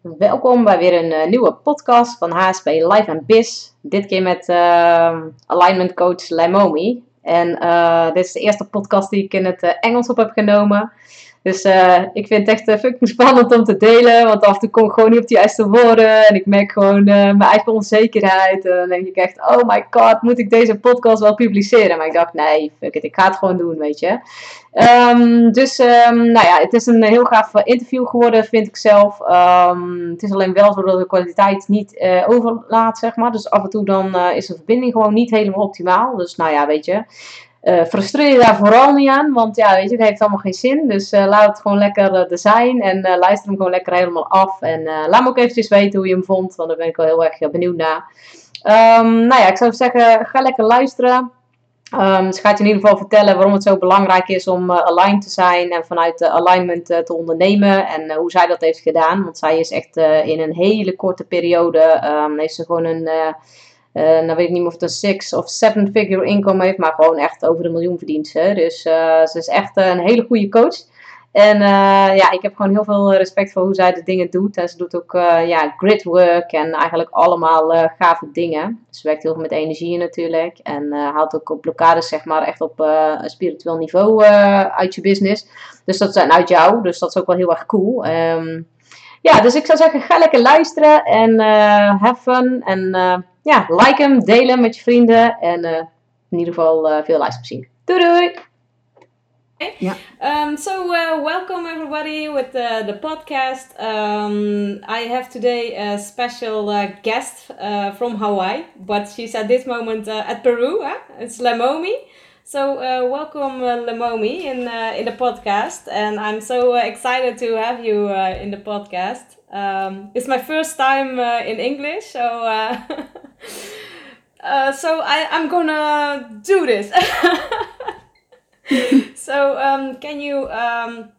Welkom bij weer een uh, nieuwe podcast van HSP Live and Biz. Dit keer met uh, alignment coach Lemomi. En uh, dit is de eerste podcast die ik in het Engels op heb genomen. Dus uh, ik vind het echt uh, fucking spannend om te delen. Want af en toe kom ik gewoon niet op de juiste woorden. En ik merk gewoon uh, mijn eigen onzekerheid. En dan denk ik echt, oh my god, moet ik deze podcast wel publiceren? Maar ik dacht, nee, fuck it, ik ga het gewoon doen, weet je. Um, dus, um, nou ja, het is een heel gaaf interview geworden, vind ik zelf. Um, het is alleen wel zo dat de kwaliteit niet overlaat, zeg maar. Dus af en toe dan is de verbinding gewoon niet helemaal optimaal. Dus nou ja, weet je. Uh, frustreer je daar vooral niet aan, want ja, weet je, het heeft allemaal geen zin. Dus uh, laat het gewoon lekker uh, er zijn en luister hem gewoon lekker helemaal af. En laat me ook eventjes weten hoe je hem vond, want daar ben ik wel heel erg benieuwd naar. Um, nou ja, ik zou zeggen, ga lekker luisteren. Um, ze gaat je in ieder geval vertellen waarom het zo belangrijk is om aligned te zijn en vanuit de alignment te ondernemen. En hoe zij dat heeft gedaan, want zij is echt in een hele korte periode, um, heeft ze gewoon een uh, nou weet ik niet meer of het een six of seven figure income heeft, maar gewoon echt over de miljoen verdient ze. Dus uh, ze is echt uh, een hele goede coach. En ja, ik heb gewoon heel veel respect voor hoe zij de dingen doet. En ze doet ook ja, gridwork en eigenlijk allemaal gave dingen. Ze werkt heel veel met energie natuurlijk. En haalt ook op blokkades zeg maar echt op een spiritueel niveau uit je business. Dus dat zijn uit jou. Dus dat is ook wel heel erg cool. Um, ja, dus ik zou zeggen, ga lekker luisteren en have fun. En ja, like hem, deel hem met je vrienden. En uh, in ieder geval uh, veel luisterplezier. Doei doei! Yeah. Um, so uh, welcome everybody with the, the podcast. Um, I have today a special uh, guest uh, from Hawaii, but she's at this moment at Peru. Huh? It's Lamomi. So welcome Lamomi in in the podcast, and I'm so excited to have you in the podcast. Um, it's my first time in English, so uh, so I, I'm gonna do this. so um, can you um,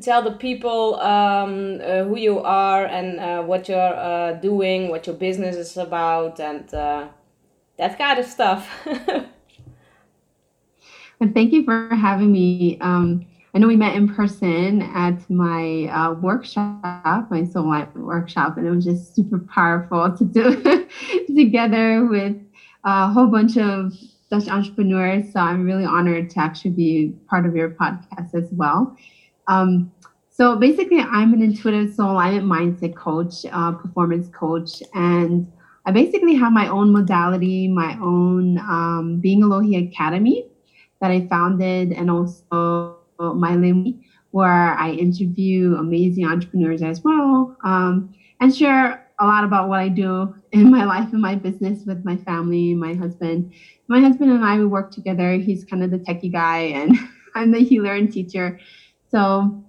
tell the people um, uh, who you are and uh, what you're uh, doing, what your business is about, and uh, that kind of stuff. and thank you for having me. I know we met in person at my uh, workshop, my soul life workshop, and it was just super powerful to do together with a whole bunch of Dutch entrepreneurs. So I'm really honored to actually be part of your podcast as well. Um, so basically, I'm an intuitive soul alignment mindset coach, uh, performance coach, and I basically have my own modality, my own um, Being Alohi Academy that I founded, and also my Limmy, where I interview amazing entrepreneurs as well um, and share a lot about what I do in my life and my business with my family, my husband. My husband and I, we work together. He's kind of the techie guy, and I'm the healer and teacher. So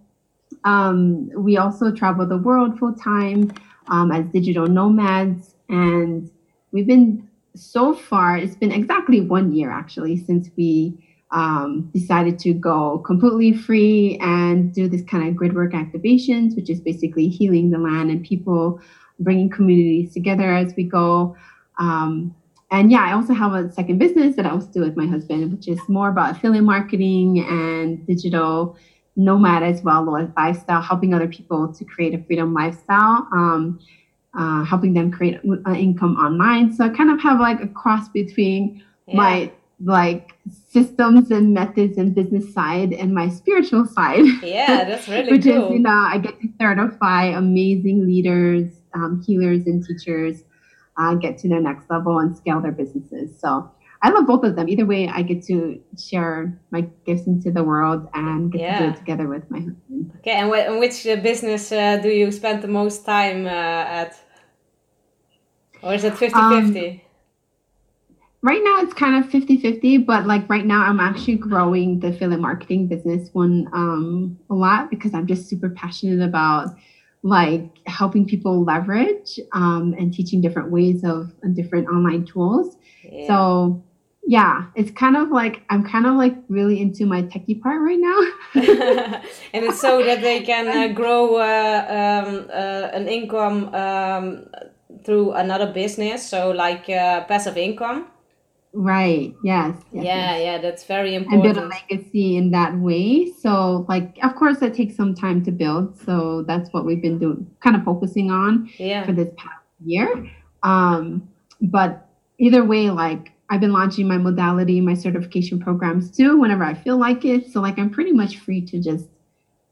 um, we also travel the world full time um, as digital nomads. And we've been so far, it's been exactly one year actually since we um, decided to go completely free and do this kind of grid work activations, which is basically healing the land and people, bringing communities together as we go. Um, and yeah, I also have a second business that I also do with my husband, which is more about affiliate marketing and digital nomad as well, lifestyle, helping other people to create a freedom lifestyle, um, uh, helping them create uh, income online. So I kind of have like a cross between yeah. my like systems and methods and business side and my spiritual side. Yeah, that's really Which cool. is, you know, I get to certify amazing leaders, um, healers, and teachers uh, get to their next level and scale their businesses. So I love both of them. Either way, I get to share my gifts into the world and get yeah. to do it together with my husband. Okay, and, wh- which uh, business uh, do you spend the most time uh, at? Or is it 50 um, 50? Right now it's kind of 50 50 but like right now i'm actually growing the affiliate marketing business one um, a lot because i'm just super passionate about like helping people leverage um, and teaching different ways of different online tools. Yeah. so yeah it's kind of like i'm kind of like really into my techie part right now. And it's so that they can uh, grow uh, um, uh, an income um, through another business so like uh, passive income Right. Yes. yes yeah. Yes. Yeah. That's very important. And build a legacy in that way. So, like, of course, that takes some time to build. So that's what we've been doing, kind of focusing on yeah. for this past year. Um, but either way, like, I've been launching my modality, my certification programs too, whenever I feel like it. So, like, I'm pretty much free to just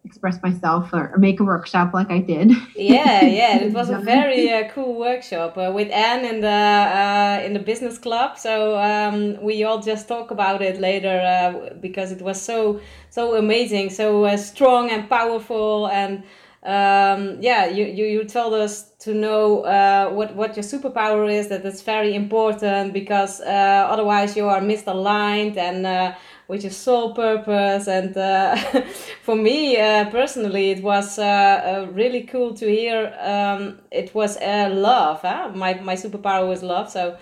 express myself or, or, make a workshop like I did. Yeah, yeah, it was a very uh, cool workshop uh, with Anne in the uh, in the business club. So um, we all just talk about it later uh, because it was so so amazing, so uh, strong and powerful and. Um, yeah, you, you, you told us to know uh, what, what your superpower is, that it's very important because otherwise you are misaligned and with is soul purpose. And uh, for me uh, personally, it was uh, uh, really cool to hear. Um, it was love. Huh? My my superpower was love. So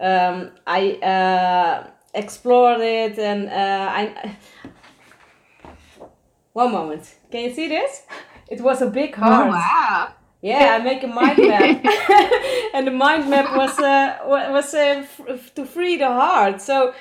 um, I explored it, and I. One moment. Can you see this? It was a big oh, heart. Oh, wow. Yeah, I make a mind map, and the mind map was uh, was uh, to free the heart. So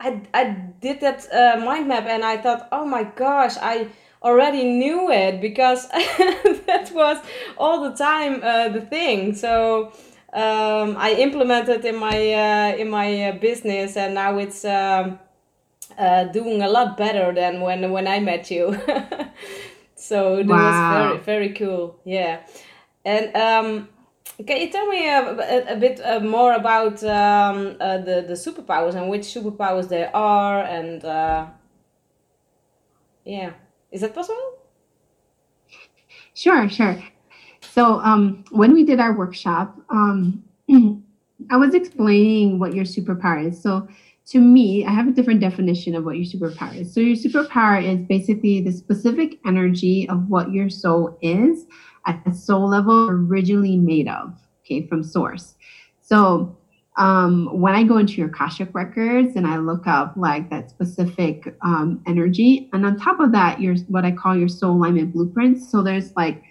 I, I did that uh, mind map and I thought, oh my gosh, I already knew it because that was all the time uh, the thing. So um, I implemented in my uh, in my uh, business and now it's um, uh, doing a lot better than when when I met you. so it wow. was very very cool. Yeah, and um, can you tell me a, a, a bit uh, more about um, uh, the the superpowers and which superpowers they are and uh, yeah, is that possible? Sure, sure. So um, when we did our workshop, um, I was explaining what your superpower is. So to me, I have a different definition of what your superpower is. So your superpower is basically the specific energy of what your soul is at the soul level originally made of, okay, from source. So um, when I go into your Akashic records and I look up like that specific um, energy, and on top of that, your what I call your soul alignment blueprints. So there's like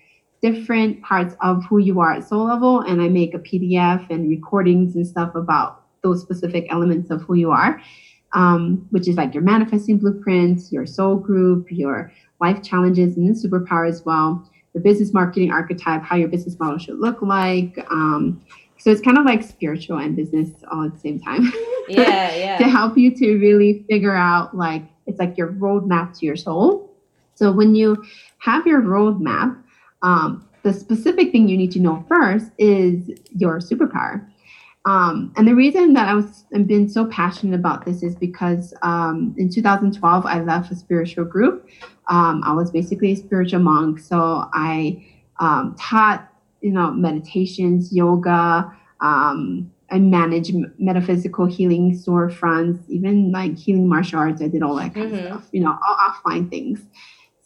different parts of who you are at soul level, and I make a PDF and recordings and stuff about those specific elements of who you are, um, which is like your manifesting blueprints, your soul group, your life challenges, and superpower as well the business marketing archetype, how your business model should look like. Um, so it's kind of like spiritual and business all at the same time. Yeah, yeah. to help you to really figure out like it's like your roadmap to your soul. So when you have your roadmap, um, the specific thing you need to know first is your superpower. Um, and the reason that I was I've been so passionate about this is because um, in 2012 I left a spiritual group. Um, I was basically a spiritual monk, so I um, taught you know meditations, yoga. Um, I managed metaphysical healing storefronts, even like healing martial arts. I did all that kind mm-hmm. of stuff, you know, all offline things.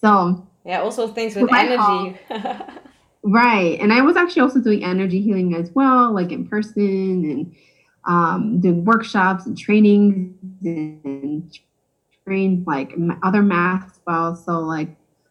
So yeah, also things with energy. Right. And I was actually also doing energy healing as well, like in person and um, doing workshops and trainings and trained like other math well. So like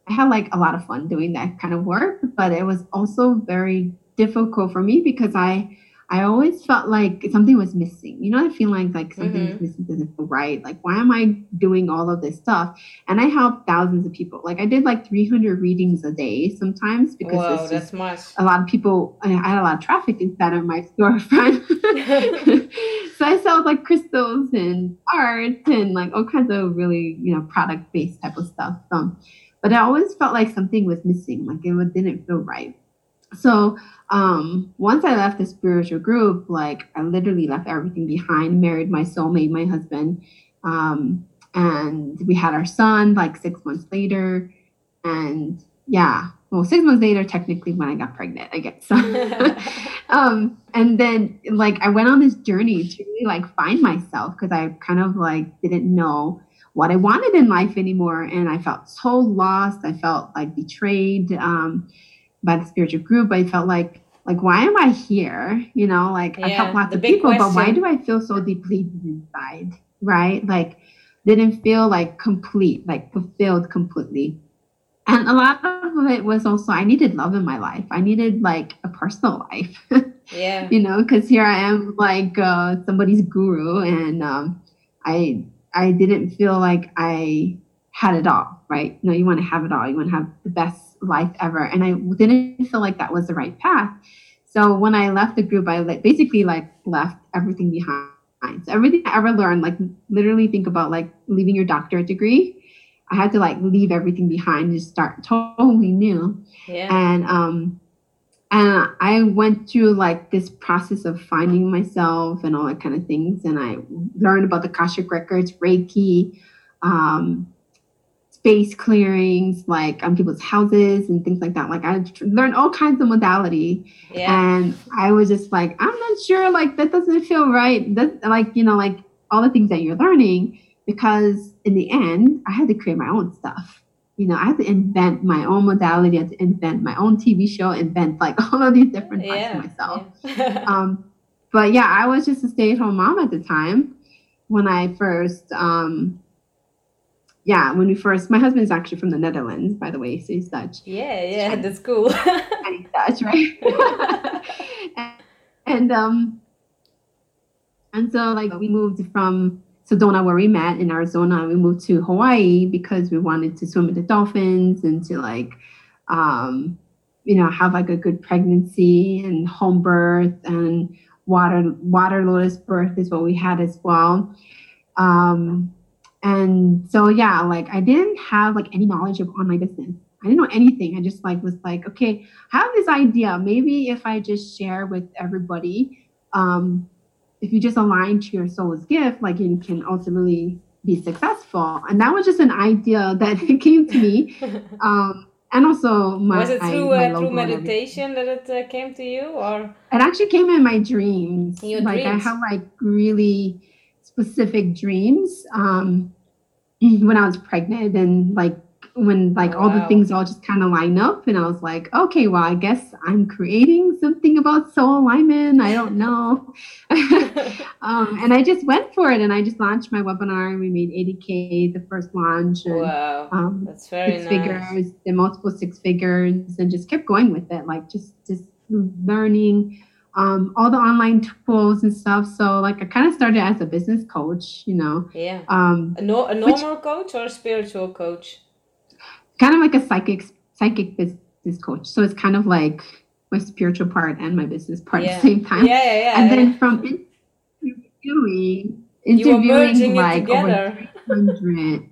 I had like a lot of fun doing that kind of work, but it was also very difficult for me because I I always felt like something was missing. You know, I feel like like something mm-hmm. is missing, doesn't feel right. Like, why am I doing all of this stuff? And I helped thousands of people. Like, I did like 300 readings a day sometimes because Whoa, that's much. A lot of people. I had a lot of traffic inside of my storefront. so I sold like crystals and art and like all kinds of really you know product based type of stuff. Um, but I always felt like something was missing. Like it didn't feel right. So um, once I left the spiritual group, like I literally left everything behind, married my soulmate, my husband, um, and we had our son like six months later. And yeah, well, six months later, technically, when I got pregnant, I guess. um, and then like I went on this journey to really like find myself because I kind of like didn't know what I wanted in life anymore, and I felt so lost. I felt like betrayed. Um, by the spiritual group, I felt like like why am I here? You know, like yeah, I help lots of people, question. but why do I feel so deeply inside? Right? Like didn't feel like complete, like fulfilled completely. And a lot of it was also I needed love in my life. I needed like a personal life. Yeah. you know, because here I am like uh, somebody's guru, and um, I I didn't feel like I had it all. Right? No, you want to have it all. You want to have the best life ever, and I didn't feel like that was the right path. So when I left the group, I like basically like left everything behind. So everything I ever learned, like literally think about like leaving your doctorate degree. I had to like leave everything behind and just start totally new. Yeah. And um and I went through like this process of finding myself and all that kind of things. And I learned about the Akashic records, Reiki, um, space clearings, like on people's houses and things like that. Like I learned all kinds of modality, yeah. and I was just like, I'm not sure. Like that doesn't feel right. That like you know like all the things that you're learning because in the end, I had to create my own stuff. You know, I had to invent my own modality, I had to invent my own TV show, invent like all of these different parts yeah. of myself. Yeah. um, but yeah, I was just a stay-at-home mom at the time when I first um, yeah, when we first, my husband's actually from the Netherlands, by the way, so he's Dutch. Yeah, yeah, that's cool. and he's Dutch, right? and, and um, and so like we moved from Sedona where we met in Arizona, we moved to Hawaii because we wanted to swim with the dolphins and to like, um, you know, have like a good pregnancy and home birth and water water lotus birth is what we had as well. Um, and so yeah like i didn't have like any knowledge of online business. I didn't know anything. I just like was like okay i have this idea. Maybe if i just share with everybody um if you just align to your soul's gift like you can ultimately be successful. And that was just an idea that came to me. Um and also my was it through my uh, through meditation that it uh, came to you or? It actually came in my dreams. In like dreams? I have like really specific dreams um, when I was pregnant and like when like Oh, all the things all just kind of line up and I was like, okay, well, I guess I'm creating something about soul alignment. I don't know. um, and I just went for it and I just launched my webinar and we made 80K the first launch. And, wow um, that's very six nice figures, the multiple six figures, and just kept going with it, like just just learning um, all the online tools and stuff. So like I kind of started as a business coach, you know, yeah um, a, no, a normal coach or a spiritual coach kind of like a psychic psychic business coach. So it's kind of like my spiritual part and my business part yeah at the same time. yeah yeah yeah and yeah. then from interviewing, interviewing like over 300.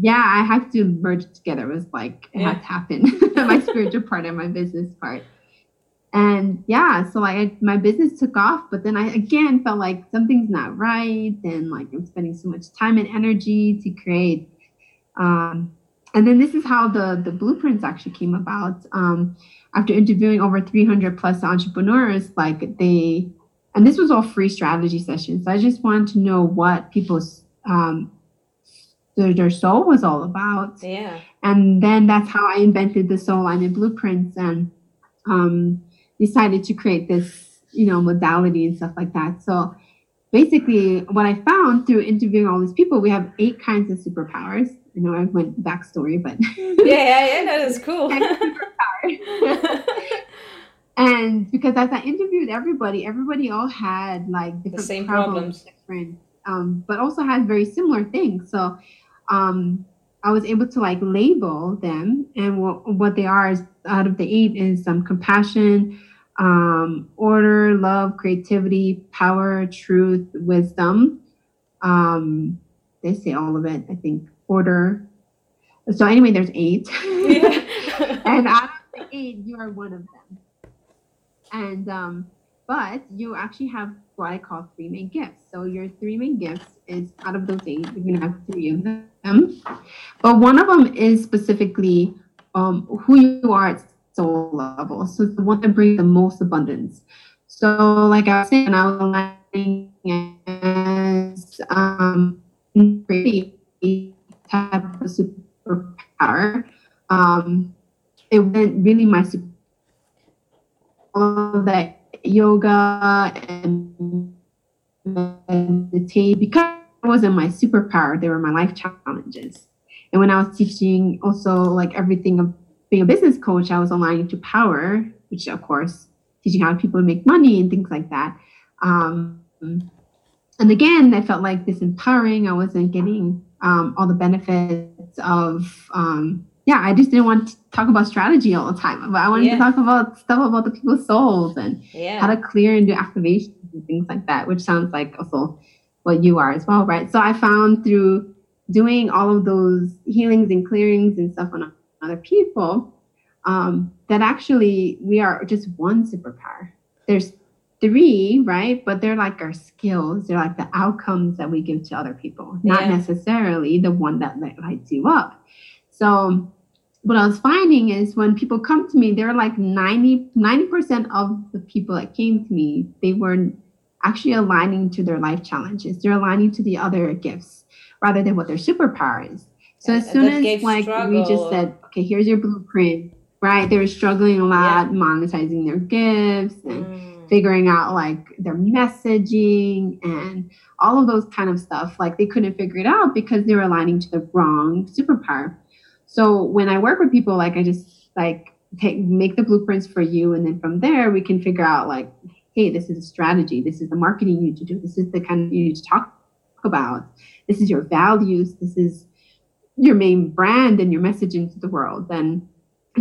yeah i had to merge it together it was like it Yeah. had to happen my spiritual part and my business part and yeah so like I, my business took off but then i again felt like something's not right and like i'm spending so much time and energy to create um, and then this is how the the blueprints actually came about. Um, after interviewing over 300 plus entrepreneurs like they and this was all free strategy sessions. I just wanted to know what people's um, their, their soul was all about. Yeah. And then that's how i invented the soul alignment blueprints and um, decided to create this you know modality and stuff like that. So basically what i found through interviewing all these people we have eight kinds of superpowers. I know i went backstory but yeah yeah yeah that is cool. And because as I interviewed everybody, everybody all had like different same problems, problems. different, um, but also had very similar things. So um, I was able to like label them, and what what they are is out of the eight is um, compassion, um, order, love, creativity, power, truth, wisdom. Um, they say all of it. I think order. So anyway, there's eight. and out of the eight, you are one of them. And um, but you actually have what I call three main gifts. So your three main gifts is out of those eight, you're gonna have three of them. But one of them is specifically um, who you are soul level. So it's the one that brings the most abundance. So like I was saying, I was aligning as um, pretty type of superpower. Um, it wasn't really my super all that yoga and meditate because it wasn't my superpower they were my life challenges and when i was teaching also like everything of being a business coach i was aligning to power which of course teaching how people make money and things like that. Um, and again, I felt like this empowering. I wasn't getting um, all the benefits of, um, yeah, I just didn't want to talk about strategy all the time. But I wanted yeah. to talk about stuff about the people's souls and yeah. how to clear and do activations and things like that, which sounds like also what you are as well, right? So I found through doing all of those healings and clearings and stuff on other people um, that actually we are just one superpower. There's three, right? But they're like our skills. They're like the outcomes that we give to other people, not yeah. necessarily the one that lights you up. So what I was finding is when people come to me, they're like 90, 90% of the people that came to me, they weren't actually aligning to their life challenges. They're aligning to the other gifts rather than what their superpower is. So as soon as like struggle. we just said, okay, here's your blueprint, right? They were struggling a lot, yeah. monetizing their gifts and mm. figuring out like their messaging and all of those kind of stuff. Like they couldn't figure it out because they were aligning to the wrong superpower. So when I work with people, like I just like take make the blueprints for you, and then from there we can figure out like, hey, this is a strategy. This is the marketing you need to do. This is the kind of you need to talk about. This is your values. This is your main brand and your messaging to the world. Then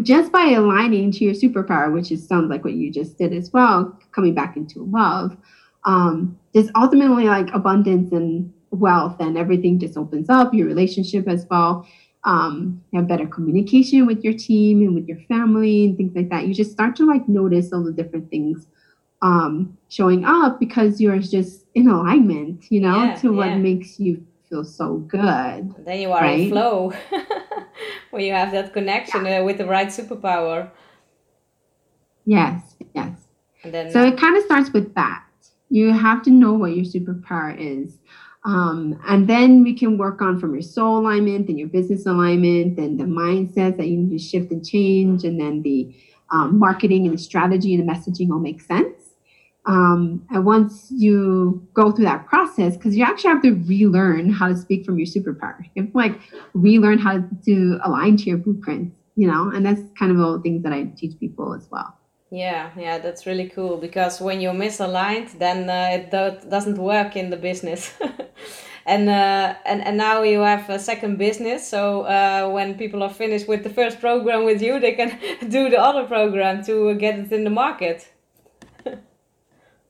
just by aligning to your superpower, which is sounds like what you just did as well, coming back into love, um, is ultimately like abundance and wealth, and everything just opens up. Your relationship as well. Um, you have better communication with your team and with your family and things like that. You just start to like notice all the different things um, showing up because you're just in alignment, you know, yeah, to what yeah. makes you feel so good. Then you are right? in flow when you have that connection yeah. uh, with the right superpower. Yes, yes. And then, so it kind of starts with that. You have to know what your superpower is. Um, and then we can work on from your soul alignment and your business alignment and the mindset that you need to shift and change, and then the um, marketing and the strategy and the messaging all make sense. Um, and once you go through that process, because you actually have to relearn how to speak from your superpower. You have to like relearn how to align to your blueprints, you know, and that's kind of all things that I teach people as well. Yeah, yeah, that's really cool because when you're misaligned, then uh, it do- doesn't work in the business. and uh, and and now you have a second business. So uh, when people are finished with the first program with you, they can do the other program to get it in the market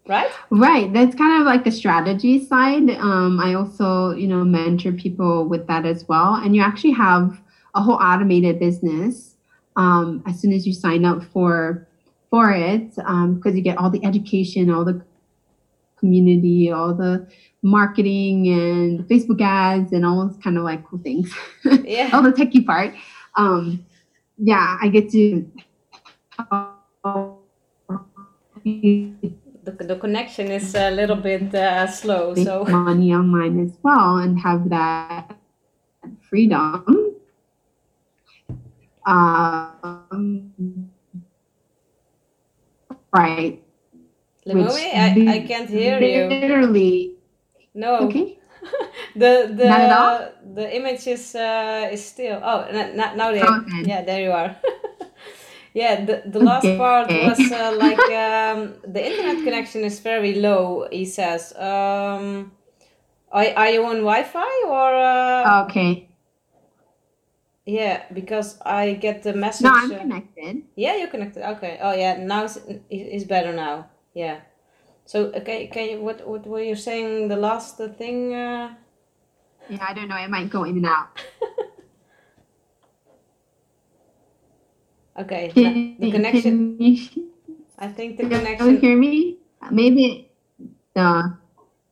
right? Right. That's kind of like the strategy side. Um, i also you know mentor people with that as well. And you actually have a whole automated business um, as soon as you sign up for for it because um, you get all the education all the community all the marketing and facebook ads and all those kind of like cool things. Yeah. All the techie part. Um, yeah i get to the, the connection is a little bit uh, slow. Make so money online as well and have that freedom. Um, right. Lemoe, I, I can't hear you. Literally. No. Okay. the the the image is uh, is still. Oh, now, now there. Okay. Yeah, there you are. Yeah, the, the last okay. part was uh, like um, the internet connection is very low, he says. Um, are, are you on Wi Fi or? Uh, okay. Yeah, because I get the message. No, I'm uh, connected. Yeah, you're connected. Okay. Oh, yeah. Now it's, it's better now. Yeah. So, okay, can you, what, what were you saying? The last thing? Uh... Yeah, I don't know. It might go in and out. Okay, the connection. I think the connection. Can you hear me? Maybe the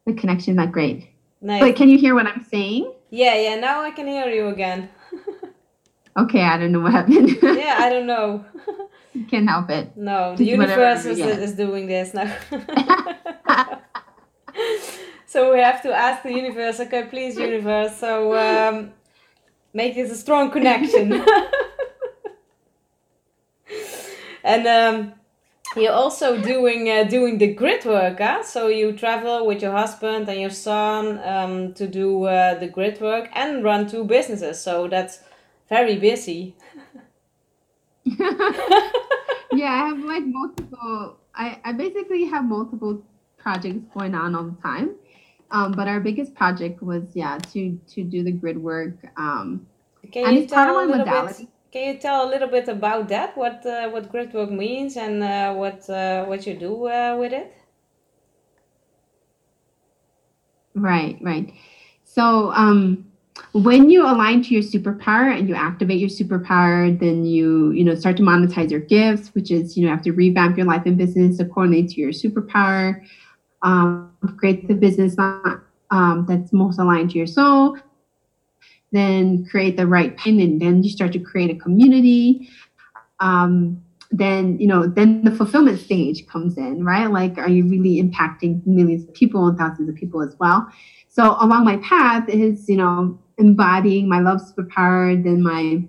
the connection not great. Nice. But can you hear what I'm saying? Yeah, yeah. Now I can hear you again. okay, I don't know what happened. yeah, I don't know. Can't help it. No, the universe is, is doing this now. so we have to ask the universe. Okay, please, universe. So um, make this a strong connection and um, you're also doing uh, doing the grid work, huh? So you travel with your husband and your son um, to do uh, the grid work and run two businesses. So that's very busy. yeah, I have like multiple. I I basically have multiple projects going on all the time. Um, but our biggest project was yeah to to do the grid work. Um, can and you it's part of my modality. Bit, can you tell a little bit about that? What uh, what grid work means and uh, what uh, what you do uh, with it? Right, right. So um, when you align to your superpower and you activate your superpower, then you you know start to monetize your gifts, which is you know have to revamp your life and business according to your superpower um, create the business um, that's most aligned to your soul, then create the right pin, and then you start to create a community. Um, then you know, then the fulfillment stage comes in, right? Like, are you really impacting millions of people and thousands of people as well? So along my path is you know embodying my love superpower, then my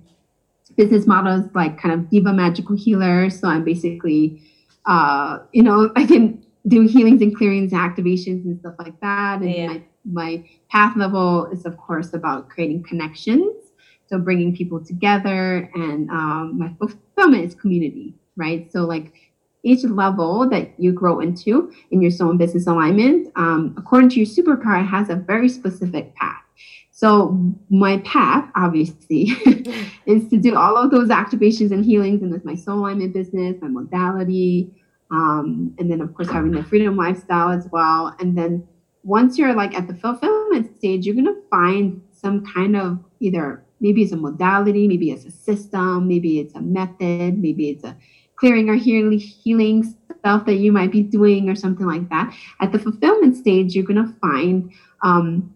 business model is like kind of diva magical healer. So I'm basically, uh, you know, I can do healings and clearings and activations and stuff like that. And yeah. my, my path level is, of course, about creating connections. So bringing people together and um, my fulfillment is community, right? So like each level that you grow into in your soul and business alignment, um, according to your superpower, has a very specific path. So my path, obviously, is to do all of those activations and healings and with my soul alignment business, my modality, um, and then of course having the freedom lifestyle as well and then once you're like at the fulfillment stage you're going to find some kind of either maybe it's a modality maybe it's a system maybe it's a method maybe it's a clearing or healing, healing stuff that you might be doing or something like that. At the fulfillment stage you're going to find um,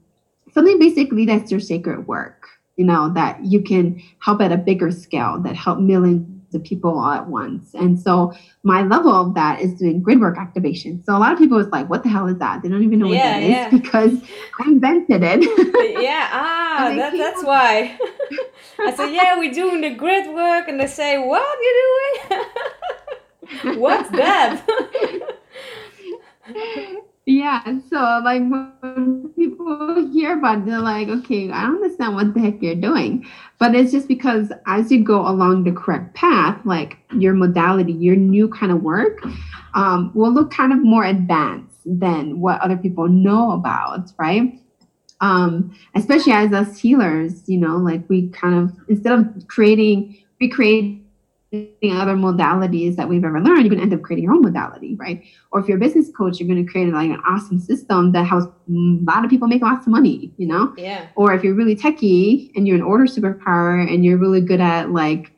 something basically that's your sacred work you know that you can help at a bigger scale that help millions the people all at once. And so my level of that is doing grid work activation. So a lot of people is like, what the hell is that? They don't even know yeah, what that yeah. is because I invented it. yeah, ah, that, that's why. I said, yeah, we're doing the grid work. And they say, what you doing? What's that? Yeah, so like when people hear about it, they're like, okay, I don't understand what the heck you're doing. But it's just because as you go along the correct path, like your modality, your new kind of work um, will look kind of more advanced than what other people know about, right? Um, especially as us healers, you know, like we kind of, instead of creating, we create other modalities that we've ever learned, you're going to end up creating your own modality, right? Or if you're a business coach, you're going to create like an awesome system that helps a lot of people make lots of money, you know? Yeah. Or if you're really techie and you're an order superpower and you're really good at like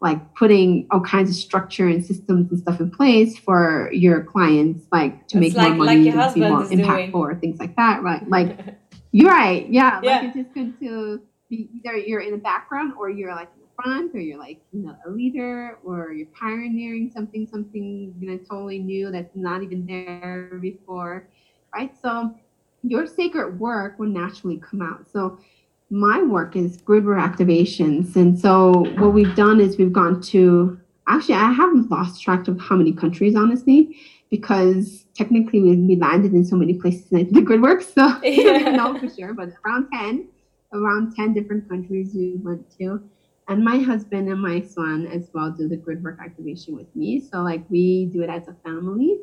like putting all kinds of structure and systems and stuff in place for your clients, like to make like, more money, like be more impactful, or things like that, right? Like you're right, yeah. yeah. Like it's just good to be either you're in the background or you're like front or you're like you know a leader or you're pioneering something something you know totally new that's not even there before right? So your sacred work will naturally come out. So my work is grid activations and so what we've done is we've gone to actually i haven't lost track of how many countries honestly because technically we, we landed in so many places in the grid work so yeah. i don't know for sure but around 10 around 10 different countries we went to and my husband and my son as well do the grid work activation with me. So like we do it as a family.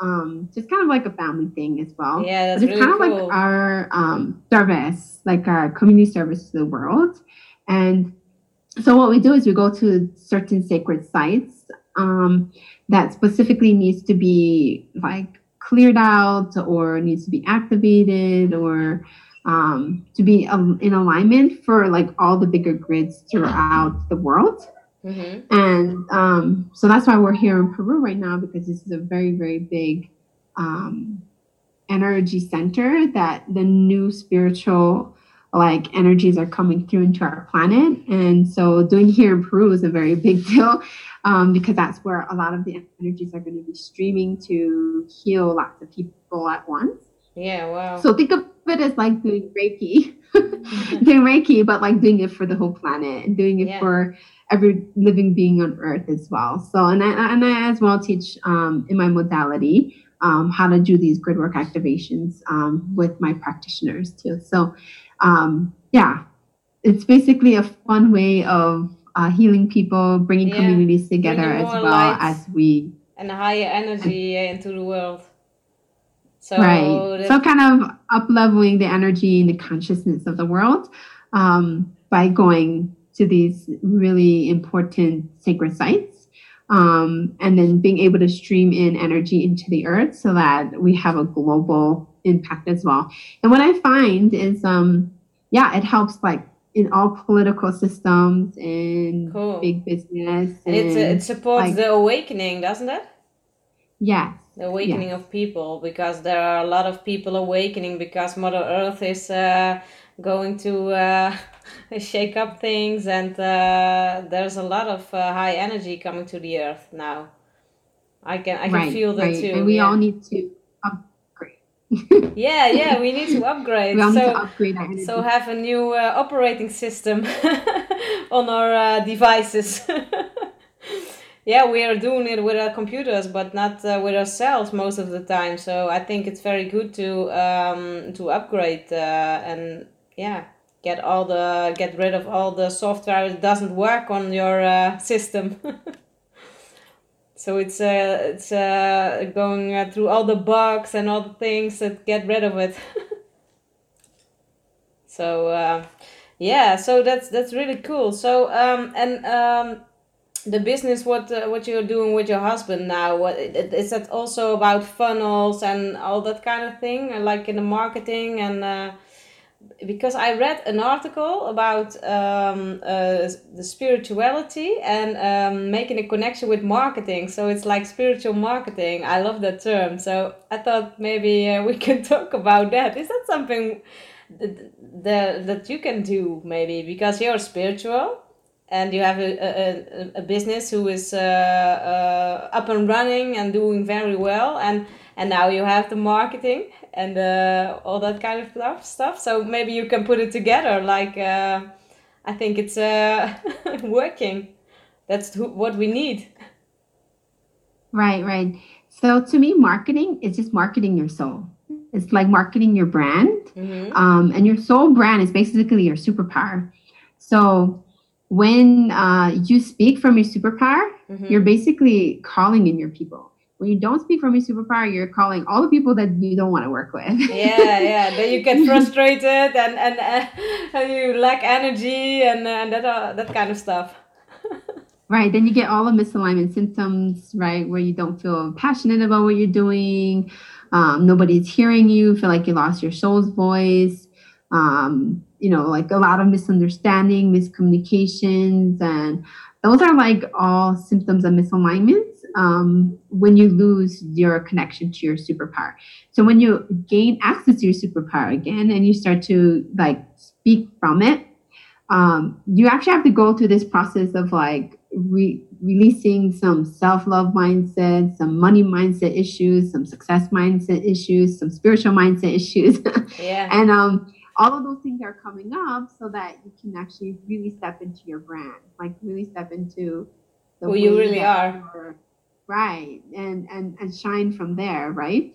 Um, just kind of like a family thing as well. Yeah, that's but it's really kind of like our um, service, like our community service to the world. And so what we do is we go to certain sacred sites um, that specifically needs to be like cleared out or needs to be activated or um, to be um, in alignment for like all the bigger grids throughout the world. Mm-hmm. And um, so that's why we're here in Peru right now because this is a very, very big um, energy center that the new spiritual like energies are coming through into our planet. And so doing here in Peru is a very big deal um, because that's where a lot of the energies are going to be streaming to heal lots of people at once. Yeah, wow. So think of it as like doing Reiki, doing Reiki, but like doing it for the whole planet and doing it yeah. for every living being on Earth as well. So, and I, and I as well teach um, in my modality um, how to do these grid work activations um, with my practitioners too. So, um, yeah, it's basically a fun way of uh, healing people, bringing yeah. communities together as well as we and higher energy into the world. So right. So kind of up leveling the energy and the consciousness of the world um, by going to these really important sacred sites. Um, and then being able to stream in energy into the earth so that we have a global impact as well. And what I find is, um, yeah, it helps like in all political systems and cool. big business. And, and it supports like, the awakening, doesn't it? Yes. The awakening yes. of people, because there are a lot of people awakening because Mother Earth is uh, going to uh, shake up things, and uh, there's a lot of uh, high energy coming to the Earth now. I can I can right, feel that right. too. And we yeah. all need to upgrade. yeah, yeah, we need to upgrade. we so, need to upgrade So have a new uh, operating system on our uh, devices. Yeah, we are doing it with our computers, but not uh, with ourselves most of the time. So I think it's very good to um, to upgrade uh, and yeah, get all the get rid of all the software that doesn't work on your uh, system. so it's uh, it's uh, going uh, through all the bugs and all the things that get rid of it so uh, yeah so that's that's really cool so um, and um, the business what uh, what you're doing with your husband now what is that also about funnels and all that kind of thing like in the marketing and uh, because I read an article about um, uh, the spirituality and um, making a connection with marketing. So it's like spiritual marketing. I love that term. So I thought maybe uh, we can talk about that. Is that something that, that, that you can do maybe because you're spiritual and you have a, a, a business who is uh, uh, up and running and doing very well. And and now you have the marketing and uh, all that kind of stuff stuff. So maybe you can put it together like uh, i think it's uh, working. That's what we need. Right right. So to me marketing is just marketing your soul. It's like marketing your brand. Mm-hmm. um, and your soul brand is basically your superpower. So when uh, you speak from your superpower mm-hmm. you're basically calling in your people when you don't speak from your superpower, you're calling all the people that you don't want to work with. yeah, yeah. Then you get frustrated and and, uh, and you lack energy and and that uh, that kind of stuff. right. Then you get all the misalignment symptoms, right, where you don't feel passionate about what you're doing. Um, nobody's hearing you. Feel like you lost your soul's voice. Um, you know, like a lot of misunderstanding, miscommunications, and those are like all symptoms of misalignments um, when you lose your connection to your superpower. So when you gain access to your superpower again and you start to like speak from it, um, you actually have to go through this process of like re- releasing some self-love mindset, some money mindset issues, some success mindset issues, some spiritual mindset issues. yeah. and um, all of those things are coming up so that you can actually really step into your brand, like really step into the who you really are. right and and and shine from there right?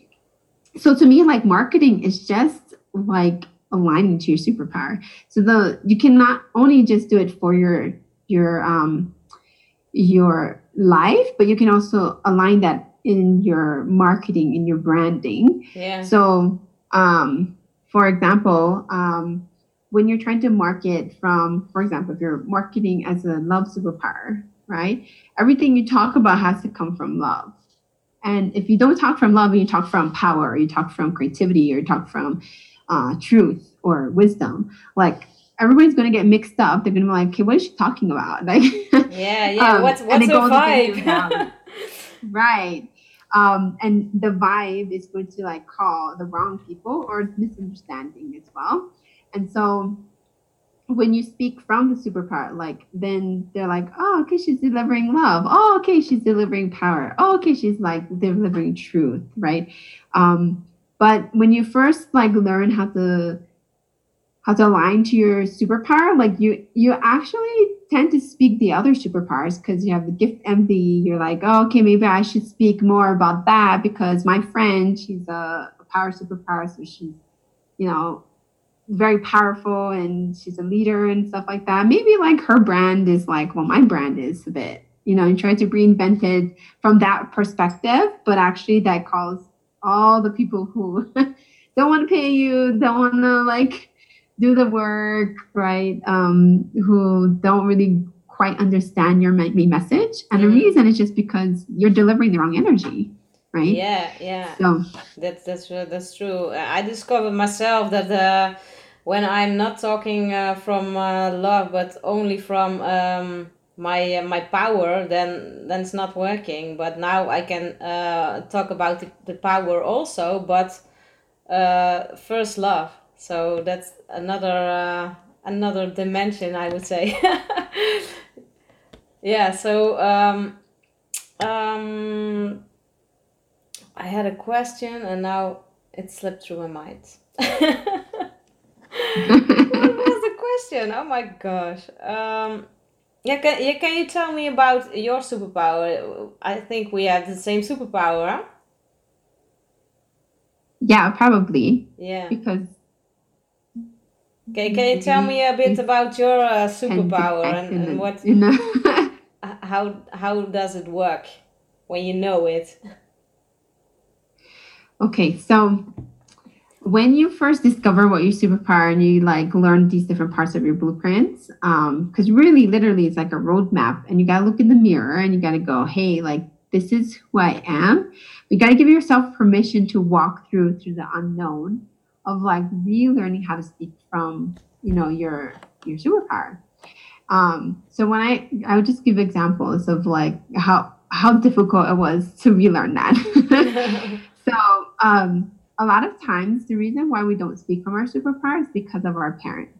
So to me like marketing is just like aligning to your superpower. So the you cannot only just do it for your your um your life but you can also align that in your marketing in your branding. Yeah. So um for example um when you're trying to market from for example if you're marketing as a love superpower right? Everything you talk about has to come from love. And if you don't talk from love and you talk from power, or you talk from creativity, or you talk from uh, truth or wisdom, like everybody's going to get mixed up. They're going to be like, okay, what is she talking about? Like, yeah, yeah. Um, what's what's the vibe? right. Um, and the vibe is going to like call the wrong people or misunderstanding as well. And so when you speak from the superpower, like then they're like, oh, okay, she's delivering love. Oh, okay, she's delivering power. Oh, okay, she's like delivering truth, right? Um, but when you first like learn how to how to align to your superpower, like you you actually tend to speak the other superpowers because you have the gift envy. You're like, oh, okay, maybe I should speak more about that because my friend, she's a, a power superpower, so she's, you know, very powerful and she's a leader and stuff like that. Maybe like her brand is like, well, my brand is a bit, you know, and try to reinvent it from that perspective, but actually that calls all the people who don't want to pay you, don't want to like do the work, right? Um, who don't really quite understand your main message. And mm. the reason is just because you're delivering the wrong energy right yeah yeah so that's that's that's true i discovered myself that uh, when i'm not talking uh, from uh, love but only from um, my uh, my power then then it's not working but now i can uh, talk about the, the power also but uh, first love so that's another another dimension i would say yeah so um, um, I had a question and now it slipped through my mind. what was the question? Oh my gosh. Um, yeah, can, yeah, can you tell me about your superpower? I think we have the same superpower. Yeah, probably. Yeah. Because. Okay, can you tell me a bit about your uh, superpower and, and what? You know. how how does it work when you know it? Okay, so when you first discover what your superpower and you like learn these different parts of your blueprints, because um, really, literally, it's like a roadmap, and you gotta look in the mirror and you gotta go, hey, like this is who I am. You gotta give yourself permission to walk through through the unknown of like relearning how to speak from you know your your superpower. Um, so when I I would just give examples of like how how difficult it was to relearn that. So, um, a lot of times, the reason why we don't speak from our superpower is because of our parents,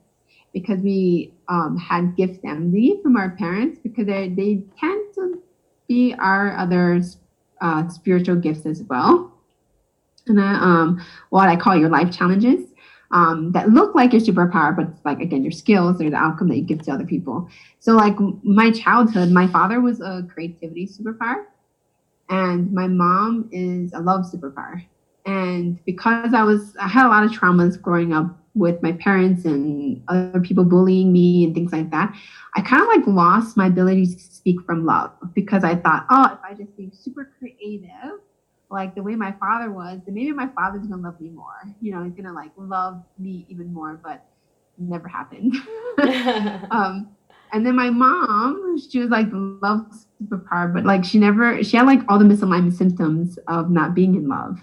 because we um, had gift envy from our parents, because they, they tend to be our other uh, spiritual gifts as well. Um, what I call your life challenges um, that look like your superpower, but like, again, your skills or the outcome that you give to other people. So, like my childhood, my father was a creativity superpower and my mom is a love superpower. And because I was, I had a lot of traumas growing up with my parents and other people bullying me and things like that, I kind of like lost my ability to speak from love because I thought, oh, if I just be super creative, like the way my father was, then maybe my father's gonna love me more. You know, he's gonna like love me even more, but never happened. um, and then my mom, she was like the love superpower, but like she never, she had like all the misalignment symptoms of not being in love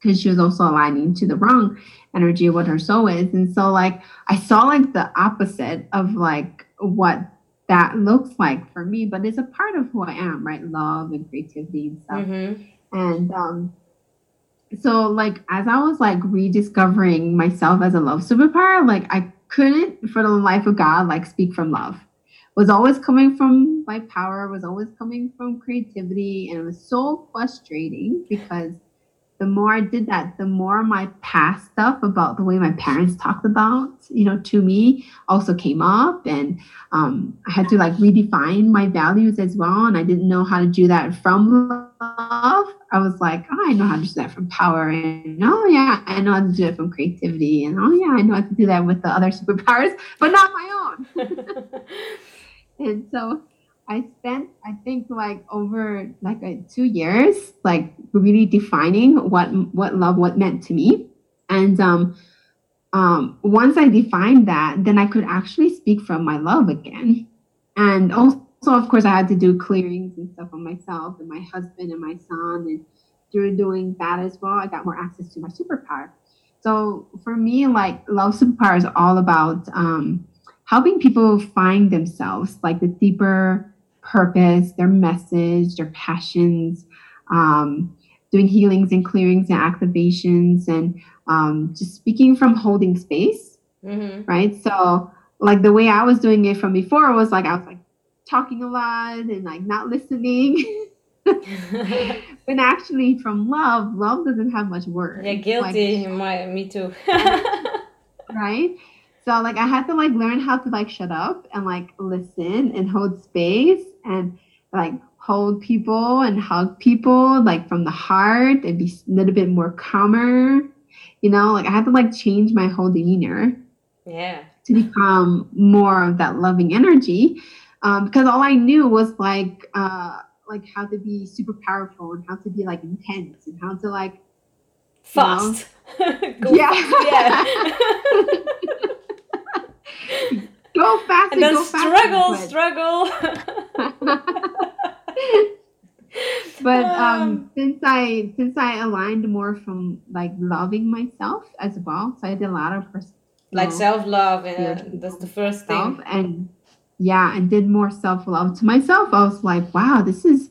because she was also aligning to the wrong energy of what her soul is. And so like I saw like the opposite of like what that looks like for me, but it's a part of who I am, right? Love and creativity and stuff. Mm-hmm. And um so like as I was like rediscovering myself as a love superpower, like I couldn't for the life of God like speak from love. Was always coming from my power, was always coming from creativity, and it was so frustrating because the more I did that, the more my past stuff about the way my parents talked about, you know, to me also came up. And um, I had to like redefine my values as well. And I didn't know how to do that from love. I was like, oh, I know how to do that from power. And oh, yeah, I know how to do it from creativity. And oh, yeah, I know how to do that with the other superpowers, but not my own. and so I spent, I think, like over like two years, like really defining what what love what meant to me. And um, um, once I defined that, then I could actually speak from my love again. And also, of course, I had to do clearings and stuff on myself and my husband and my son. And through doing that as well, I got more access to my superpower. So for me, like love superpower is all about um, helping people find themselves, like the deeper purpose, their message, their passions, um, doing healings and clearings and activations, and um, just speaking from holding space, mm-hmm. right? So, like the way I was doing it from before was like I was like talking a lot and like not listening. but actually, from love, love doesn't have much words. Yeah, guilty. Like, My, me too. right? So like I had to like learn how to like shut up and like listen and hold space and like hold people and hug people like from the heart and be a little bit more calmer You know, like I had to like change my whole demeanor. Yeah. To become more of that loving energy. Um, because all I knew was like uh like how to be super powerful and how to be like intense and how to like fast. yeah. yeah. go fast and, and then struggle, struggle. but um, since I since I aligned more from like loving myself as well, so I did a lot of personal like self love, and that's the first thing. And yeah, and did more self love to myself. I was like, wow, this is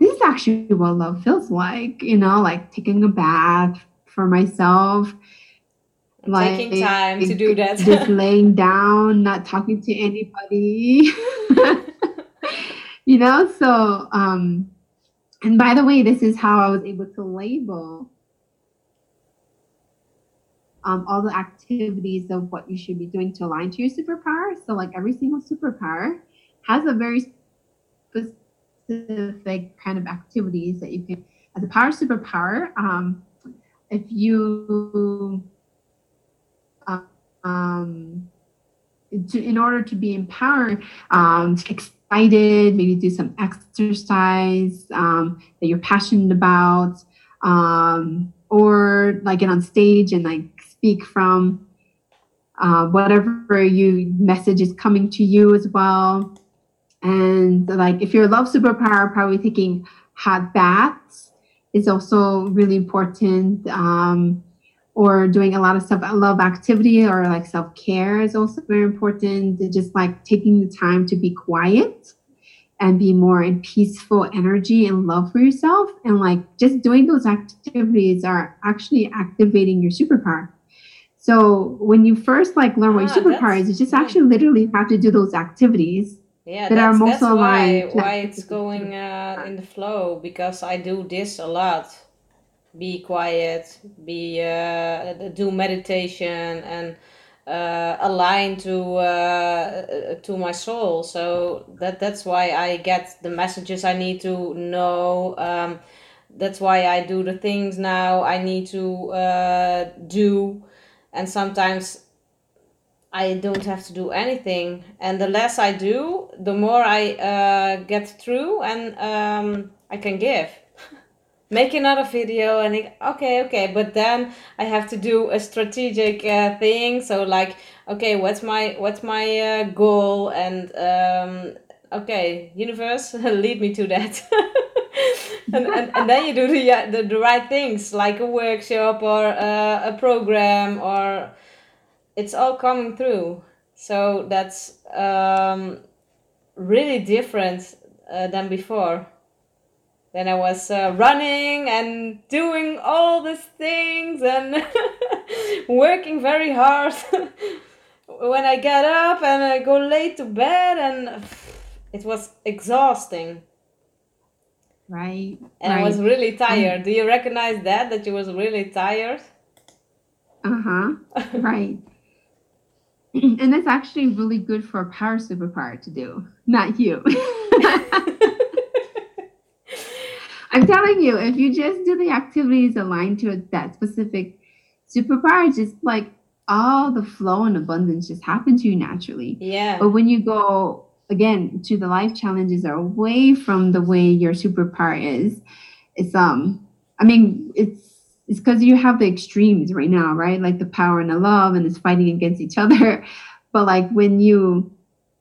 this is actually what love feels like. You know, like taking a bath for myself. Like, taking time to do that. just laying down, not talking to anybody. you know, so um and by the way, this is how I was able to label um, all the activities of what you should be doing to align to your superpower. So, like every single superpower has a very specific kind of activities that you can, as a power superpower, um, if you, um, to, in order to be empowered, um, excited, maybe do some exercise um, that you're passionate about, um, or like get on stage and like speak from uh, whatever you message is coming to you as well. And like if you're a love superpower, probably taking hot baths is also really important. Um, or doing a lot of self love activity or like self care is also very important. Just like taking the time to be quiet and be more in peaceful energy and love for yourself. And like just doing those activities are actually activating your superpower. So when you first like learn what your ah, superpower is, you just yeah. actually literally have to do those activities. Yeah, that that's, are most that's aligned. Why, why it's going uh, in the flow because I do this a lot be quiet, be uh, do meditation and uh, align to uh, to my soul. So that that's why I get the messages I need to know. Um, that's why I do the things now I need to uh, do, and sometimes I don't have to do anything. And the less I do, the more I uh, get through, and um, I can give make another video and okay okay but then i have to do a strategic uh, thing. So like okay what's my what's my uh, goal? And um, okay universe lead me to that. And, and, and then you do the, uh, the, the right things like a workshop or uh, a program or it's all coming through. So that's um, really different uh, than before then I was uh, running and doing all these things and working very hard. when I get up and I go late to bed, and it was exhausting. Right. And right. I was really tired. Do you recognize that? That you was really tired? Uh huh. right. and that's actually really good for a power superpower to do, not you. I'm telling you, if you just do the activities aligned to that specific superpower, just like all the flow and abundance just happen to you naturally. Yeah. But when you go again to the life challenges are away from the way your superpower is, it's um I mean it's it's because you have the extremes right now, right? Like the power and the love and it's fighting against each other. But like when you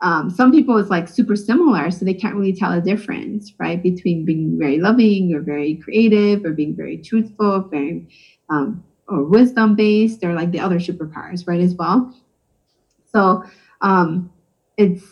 um, some people it's like super similar so they can't really tell a difference right between being very loving or very creative or being very truthful very um, or wisdom based or like the other superpowers right as well. So um, it's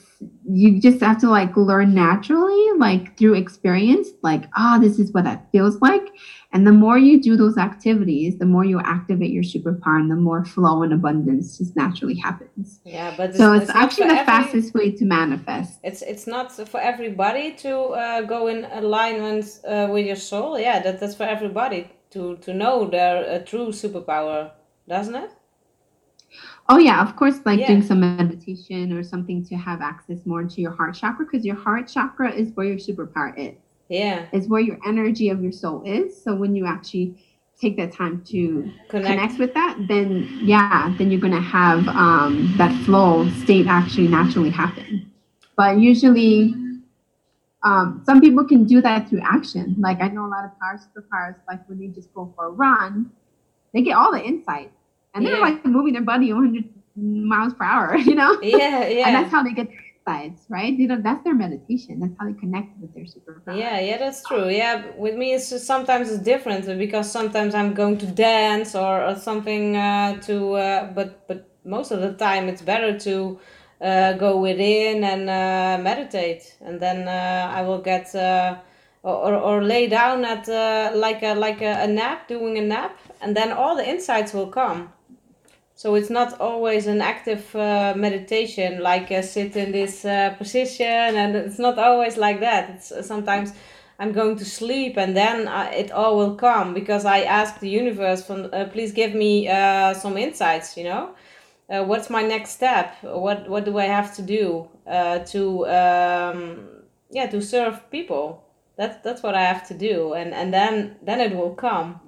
you just have to like learn naturally like through experience like ah oh, this is what that feels like. And the more you do those activities the more you activate your superpower and the more flow and abundance just naturally happens. Yeah but so it's, it's actually the every, fastest way to manifest. It's it's not for everybody to uh, go in alignment uh, with your soul. Yeah that, that's for everybody to to know their uh, true superpower doesn't it Oh yeah, of course, like yeah. doing some meditation or something to have access more to your heart chakra because your heart chakra is where your superpower is. Yeah. Is where your energy of your soul is. So when you actually take that time to connect, connect with that, then yeah, then you're gonna have um, that flow state actually naturally happen. But usually, um, some people can do that through action. Like I know a lot of power superpowers, like when they just go for a run, they get all the insight, and they're yeah. like moving their body 100 miles per hour. You know? Yeah, yeah. and that's how they get sides, right? You know, that's their meditation. That's how they connect with their superpower. Yeah, yeah, that's true. Yeah, with me, it's just, sometimes it's different because sometimes I'm going to dance or, or something uh, to, uh, but but most of the time it's better to uh, go within and uh, meditate, and then uh, I will get. Uh, or, or lay down at like a like a, a nap, doing a nap, and then all the insights will come so it's not always an active uh, meditation, like uh, sit in this uh, position, and it's not always like that. It's uh, sometimes I'm going to sleep, and then uh, it all will come because I ask the universe, from, uh, please give me some insights. You know, what's my next step? What what do I have to do to um, yeah to serve people? That's that's what I have to do, and and then then it will come.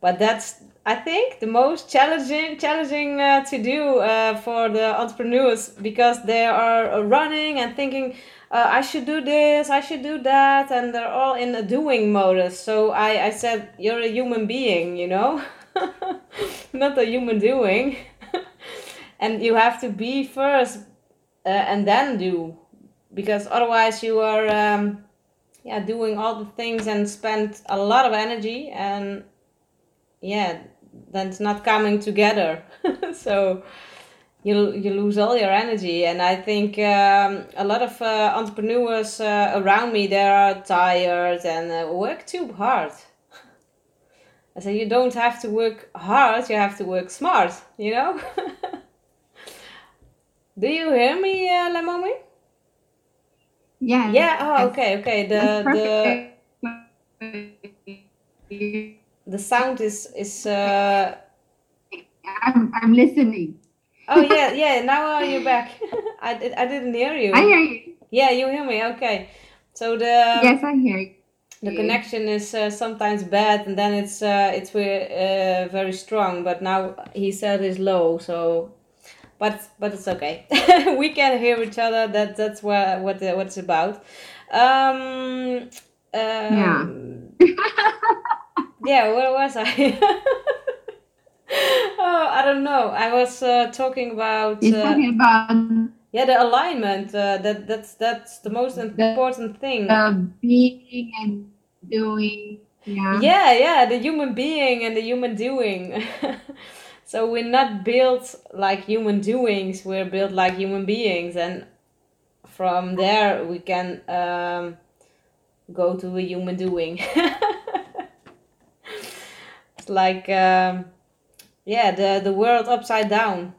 But that's I think the most challenging challenging uh, to do uh, for the entrepreneurs because they are running and thinking uh, I should do this, I should do that, and they're all in a doing modus. So I, I said, you're a human being, you know, not a human doing, and you have to be first uh, and then do, because otherwise you are um, yeah doing all the things and spend a lot of energy and yeah then it's not coming together. So you you lose all your energy. And i think um, a lot of uh, entrepreneurs uh, around me they are tired and uh, work too hard. I say you don't have to work hard you have to work smart you know? Do you hear me uh, Lamomi? yeah yeah oh okay okay. The the the sound is is. Uh... I'm I'm listening. oh yeah, yeah. Now you're back. I did, I didn't hear you. I hear you. Yeah, you hear me. Okay. So the yes, I hear you. The connection is uh, sometimes bad, and then it's uh, it's uh, very strong. But now he said it's low, so but but it's okay. we can hear each other. That that's what what what's about. Um, um, yeah. yeah, where was I? oh, I don't know. I was uh, talking about. You're uh, talking about. Yeah, the alignment. Uh, that that's that's the most important the, thing. being and doing. Yeah. Yeah, yeah. The human being and the human doing. so we're not built like human doings. We're built like human beings, and from there we can um, go to a human doing like um, yeah the the world upside down.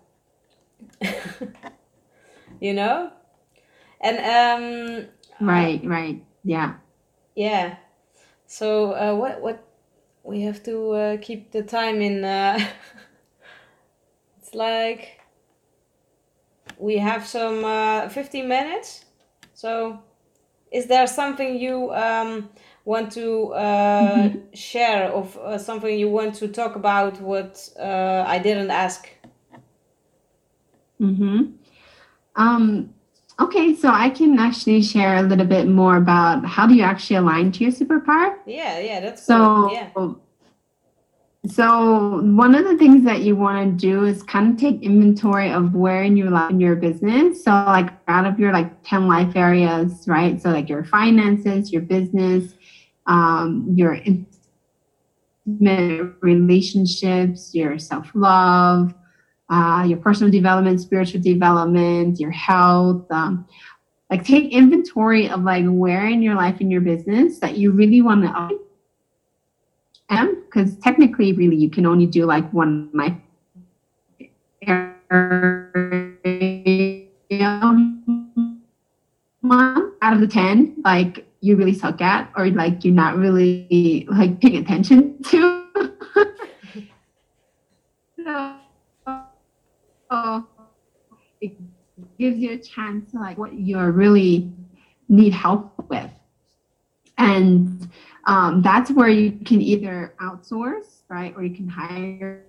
You know? And um right right yeah. Yeah. So uh, what what we have to uh, keep the time in uh, it's like we have some uh, 15 minutes. So is there something you um want to uh, mm-hmm. share of uh, something you want to talk about what uh, I didn't ask? Mm-hmm. Um, okay, so I can actually share a little bit more about how do you actually align to your superpower? Yeah, yeah, that's so. Cool. Yeah. So one of the things that you want to do is kind of take inventory of where in your life in your business. So like out of your like 10 life areas, right? So like your finances, your business, um, your intimate relationships, your self love, uh, your personal development, spiritual development, your health. Um, like take inventory of like where in your life in your business that you really want to am because technically really you can only do like one life month out of the 10 like you really suck at or like you're not really like paying attention to. so, it gives you a chance to like what you really need help with. And um, that's where you can either outsource, right, or you can hire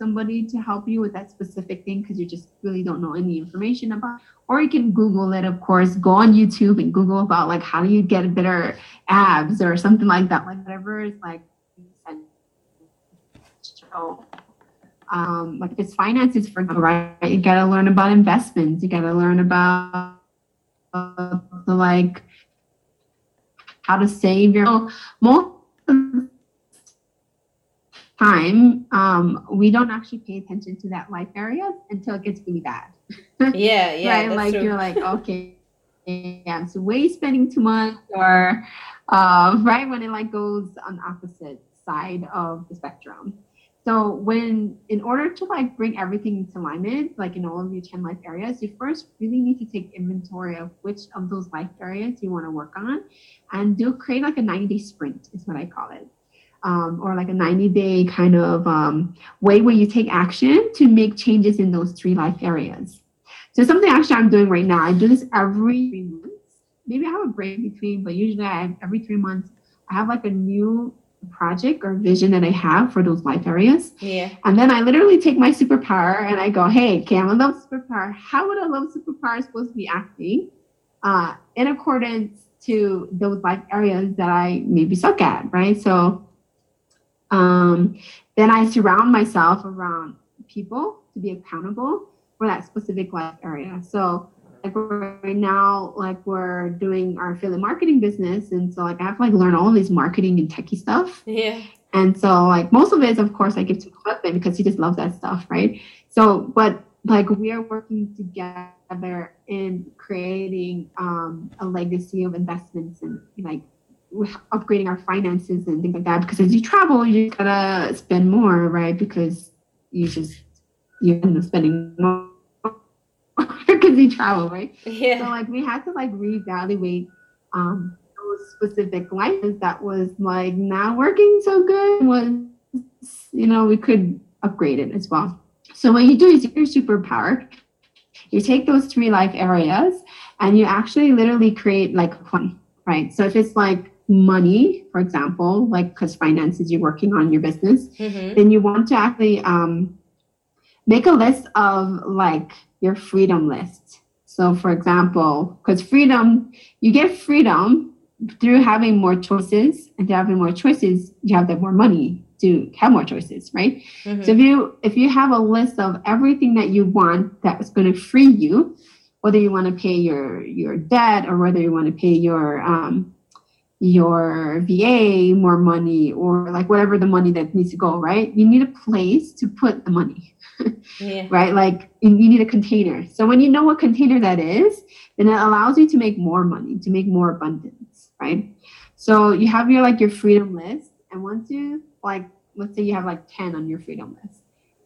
somebody to help you with that specific thing because you just really don't know any information about or you can google it of course go on youtube and google about like how do you get better abs or something like that like whatever is like so um like it's finances for right you got to learn about investments you got to learn about uh, like how to save your most time, um, we don't actually pay attention to that life area until it gets really bad. Yeah, yeah. right? Like true. you're like, okay, yeah, so way spending too much, or uh, right when it like goes on the opposite side of the spectrum. So when, in order to like bring everything into alignment, like in all of your 10 life areas, you first really need to take inventory of which of those life areas you want to work on and do create like a 90 day sprint is what I call it um, or like a 90 day kind of um, way where you take action to make changes in those three life areas. So something actually I'm doing right now, I do this every three months. Maybe I have a break between, but usually I every three months, I have like a new project or vision that I have for those life areas. Yeah. And then I literally take my superpower and I go, hey, okay, I'm a love superpower. How would a love superpower supposed to be acting uh, in accordance to those life areas that I maybe suck at, right? So um, then I surround myself around people to be accountable for that specific life area. So like right now, like we're doing our affiliate marketing business, and so like I have to like learn all these marketing and techie stuff. Yeah. And so like most of it, is, of course, I give to my husband because he just loves that stuff, right? So, but like we are working together in creating um, a legacy of investments and like upgrading our finances and things like that because as you travel you gotta spend more right? Because you just you end up spending more because you travel right? Yeah. So like we had to like reevaluate um those specific lines that was like not working so good was you know we could upgrade it as well. So what you do is your superpower you take those three life areas and you actually literally create like one right? So if it's like money, for example, like because finances you're working on your business, mm-hmm. then you want to actually um, make a list of like your freedom list. So, for example, because freedom, you get freedom through having more choices, and to having more choices, you have that more money to have more choices, right? Mm-hmm. So if you if you have a list of everything that you want that is going to free you, whether you want to pay your your debt or whether you want to pay your um, your VA more money or like whatever the money that needs to go, right? You need a place to put the money, yeah. right? Like you need a container. So when you know what container that is, then it allows you to make more money, to make more abundance, right? So you have your like your freedom list, and once you like, let's say you have like 10 on your freedom list,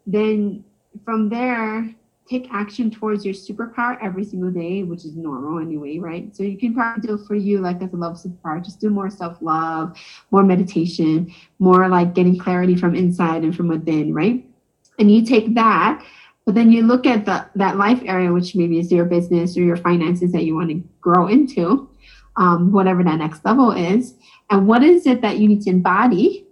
then from there take action towards your superpower every single day, which is normal anyway, right? So you can probably do for you like as a love superpower, just do more self-love, more meditation, more like getting clarity from inside and from within, right? And you take that, but then you look at the that life area, which maybe is your business or your finances that you want to grow into, um, whatever that next level is, and what is it that you need to embody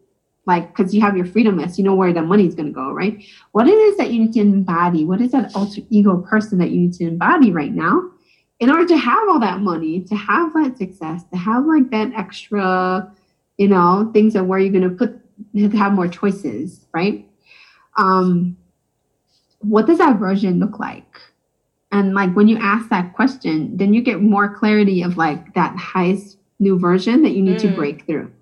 like because you have your freedom list you know where the money is going to go right? What it is that you need to embody what is that alter ego person that you need to embody right now in order to have all that money to have that success to have like that extra you know things of where you're going to put to have more choices right? Um what does that version look like? And like when you ask that question then you get more clarity of like that highest new version that you need mm. to break through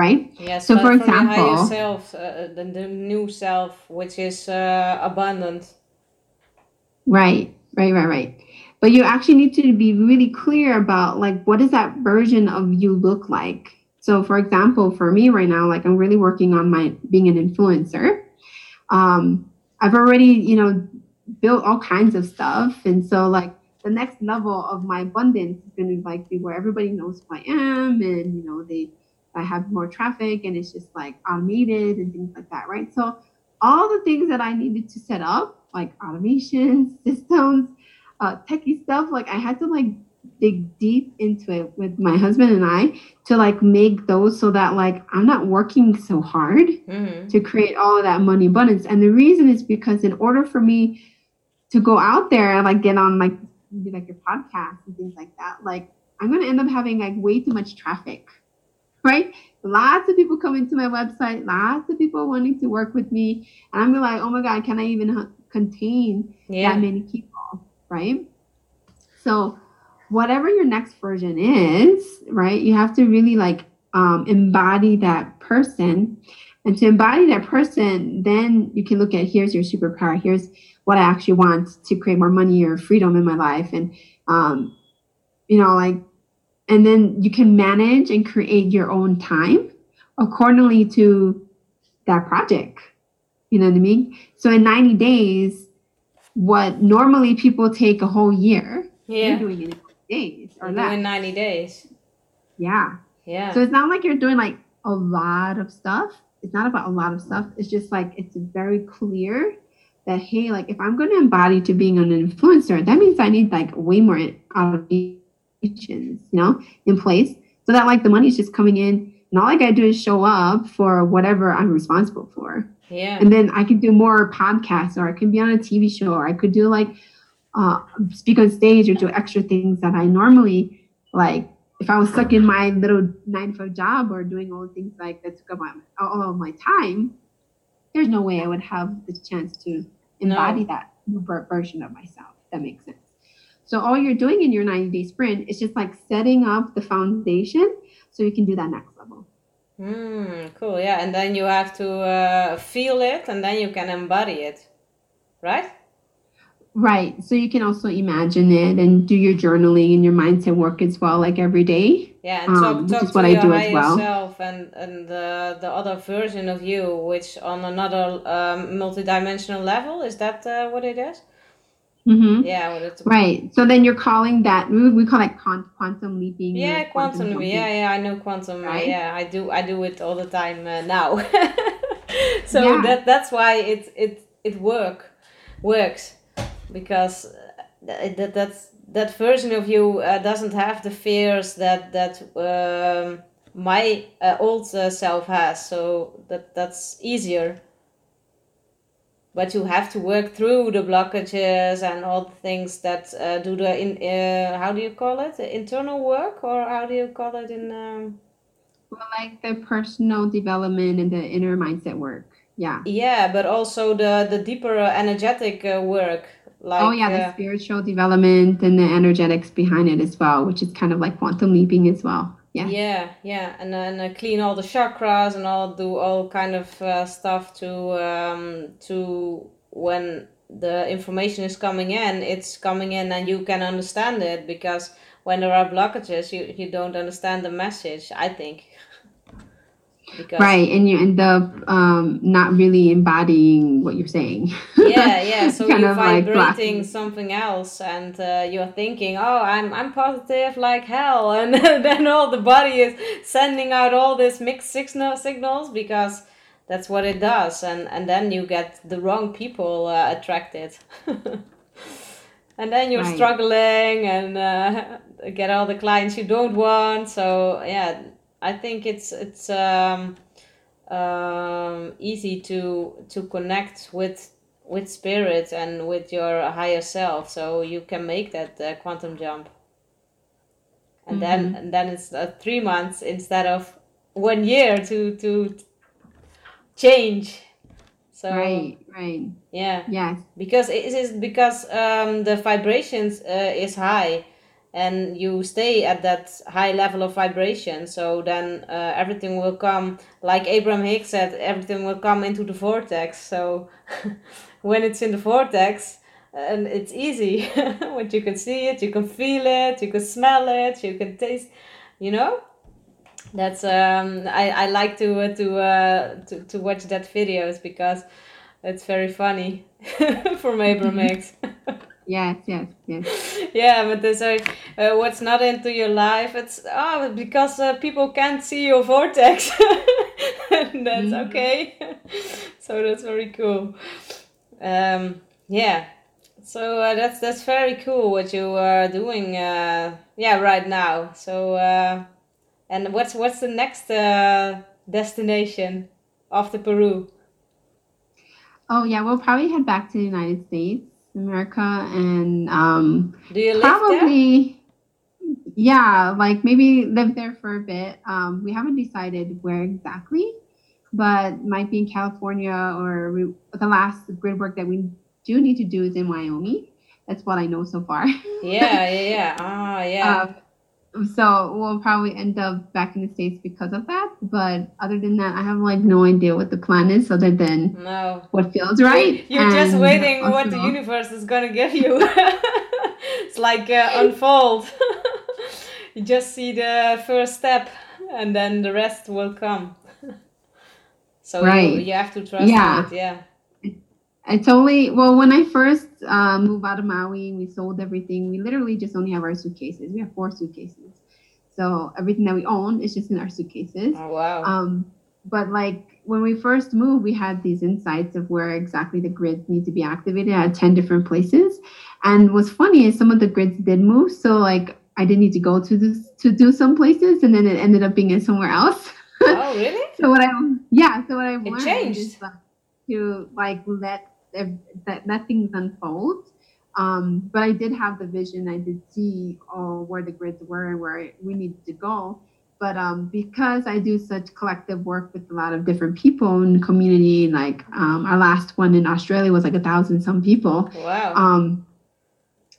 right? Yes. So, for example, self, uh, the, the new self, which is uh, abundant. Right, right, right, right. But you actually need to be really clear about like what does that version of you look like. So, for example, for me right now, like I'm really working on my being an influencer. Um, I've already, you know, built all kinds of stuff, and so like the next level of my abundance is going to like be where everybody knows who I am, and you know they I have more traffic and it's just like automated and things like that, right? So all the things that I needed to set up, like automation, systems, uh, techie stuff, like I had to like dig deep into it with my husband and I to like make those so that like I'm not working so hard mm-hmm. to create all of that money abundance. And the reason is because in order for me to go out there and like get on like like your podcast and things like that, like I'm gonna end up having like way too much traffic. Right? Lots of people coming to my website, lots of people wanting to work with me. And I'm like, oh my God, can I even contain yeah. that many people? Right? So whatever your next version is, right, you have to really like um, embody that person. And to embody that person, then you can look at here's your superpower. Here's what I actually want to create more money or freedom in my life. And, um, you know, like, and then you can manage and create your own time accordingly to that project. You know what I mean? So in 90 days, what normally people take a whole year, yeah. you're doing it days or less. Doing 90 days. Yeah. Yeah. So it's not like you're doing like a lot of stuff. It's not about a lot of stuff. It's just like it's very clear that hey, like if I'm going to embody to being an influencer, that means I need like way more you know, in place so that like the money's just coming in and all I gotta do is show up for whatever I'm responsible for. Yeah. And then I could do more podcasts or I could be on a TV show or I could do like uh, speak on stage or do extra things that I normally like. If I was stuck in my little nine to five job or doing all the things like that took up my, all of my time, there's no way I would have the chance to embody no. that version of myself. that makes sense. So all you're doing in your 90 day sprint is just like setting up the foundation so you can do that next level. Mm, cool. Yeah, and then you have to uh, feel it, and then you can embody it, right? Right. So you can also imagine it and do your journaling and your mindset work as well, like every day. Yeah, and talk, um, talk to what your I do as well. self and and the the other version of you, which on another um, multidimensional level. Is that uh, what it is? Mm-hmm. Yeah, well, it's right. So then you're calling that we, we call it quantum leaping. Yeah, quantum, quantum Yeah, yeah, I know quantum. Right? Yeah, I do. I do it all the time uh, now. so yeah. that that's why it it it work works because uh, that that's that version of you uh, doesn't have the fears that that um, my uh, old uh, self has so that that's easier but you have to work through the blockages and all the things that uh, do the in uh, how do you call it internal work or how do you call it in um... well like the personal development and the inner mindset work yeah yeah but also the the deeper energetic work like, oh yeah, uh, the spiritual development and the energetics behind it as well, which is kind of like quantum leaping as well. Yeah. Yeah, yeah, and then uh, clean all the chakras and all do all kind of uh, stuff to um, to when the information is coming in, it's coming in and you can understand it because when there are blockages, you you don't understand the message. I think. Because right, and you end up um, not really embodying what you're saying. yeah, yeah. So you're vibrating like something else, and uh, you're thinking, "Oh, I'm I'm positive like hell," and then all the body is sending out all this mixed signal signals because that's what it does, and and then you get the wrong people uh, attracted. and then you're right. struggling and uh, get all the clients you don't want. So yeah I think it's it's um, um, easy to to connect with with spirit and with your higher self, so you can make that uh, quantum jump. And mm-hmm. then and then it's uh, three months instead of one year to to change. So right, right, yeah, yes, because it is because um, the vibrations uh, is high and you stay at that high level of vibration so then uh, everything will come like abraham hicks said everything will come into the vortex. So when it's in the vortex and it's easy when you can see it you can feel it you can smell it you can taste you know? That's um i i like to uh, to uh to, to watch that videos because it's very funny from abraham hicks Yes, yes, yes. yeah, but there's a, uh, what's not into your life, it's oh, because uh, people can't see your vortex. and that's mm-hmm. okay. so that's very cool. Um, yeah. So uh, that's that's very cool what you are doing. Uh, yeah, right now. So uh, and what's what's the next uh, destination after Peru? Oh yeah, we'll probably head back to the United States, America, and um, do you live probably yeah, like maybe live there for a bit. Um, we haven't decided where exactly, but might be in California or we, the last grid work that we do need to do is in Wyoming. That's what I know so far. yeah, yeah, yeah. Ah, yeah. Um, so we'll probably end up back in the states because of that. But other than that, I have like no idea what the plan is, other than no what feels right. You're just waiting what the universe is gonna give you. it's like uh, unfold. you just see the first step, and then the rest will come. so right. you, you have to trust yeah. it. Yeah. It's only well when I first uh, moved out of Maui, we sold everything. We literally just only have our suitcases. We have four suitcases, so everything that we own is just in our suitcases. Oh wow! Um, but like when we first moved, we had these insights of where exactly the grids need to be activated at ten different places. And what's funny is some of the grids did move, so like I didn't need to go to this to do some places, and then it ended up being in somewhere else. Oh really? so what I yeah, so what I learned changed. is to like let that that things unfold. Um, but I did have the vision. I did see oh, where the grids were and where we needed to go. But um, because I do such collective work with a lot of different people in the community, like um, our last one in Australia was like a thousand some people. Wow. Um,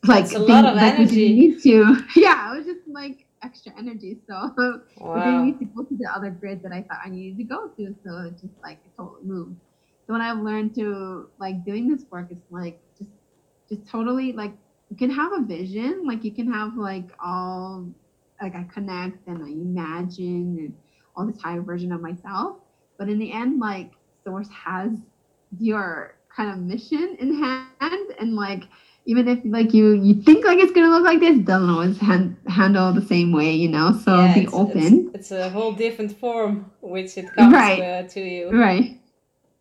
like That's a lot of energy. We need to, yeah, it was just like extra energy. So wow. we didn't need to go to the other grid that I thought I needed to go to. So it just like it totally moved. So when I've learned to like doing this work, it's like just just totally like you can have a vision, like you can have like all like I connect and I imagine and all this higher version of myself. But in the end, like source has your kind of mission in hand and like even if like you you think like it's gonna look like this, doesn't always hand, handle the same way, you know. So yeah, be it's, open. It's, it's, a whole different form which it comes right. uh, to you. Right.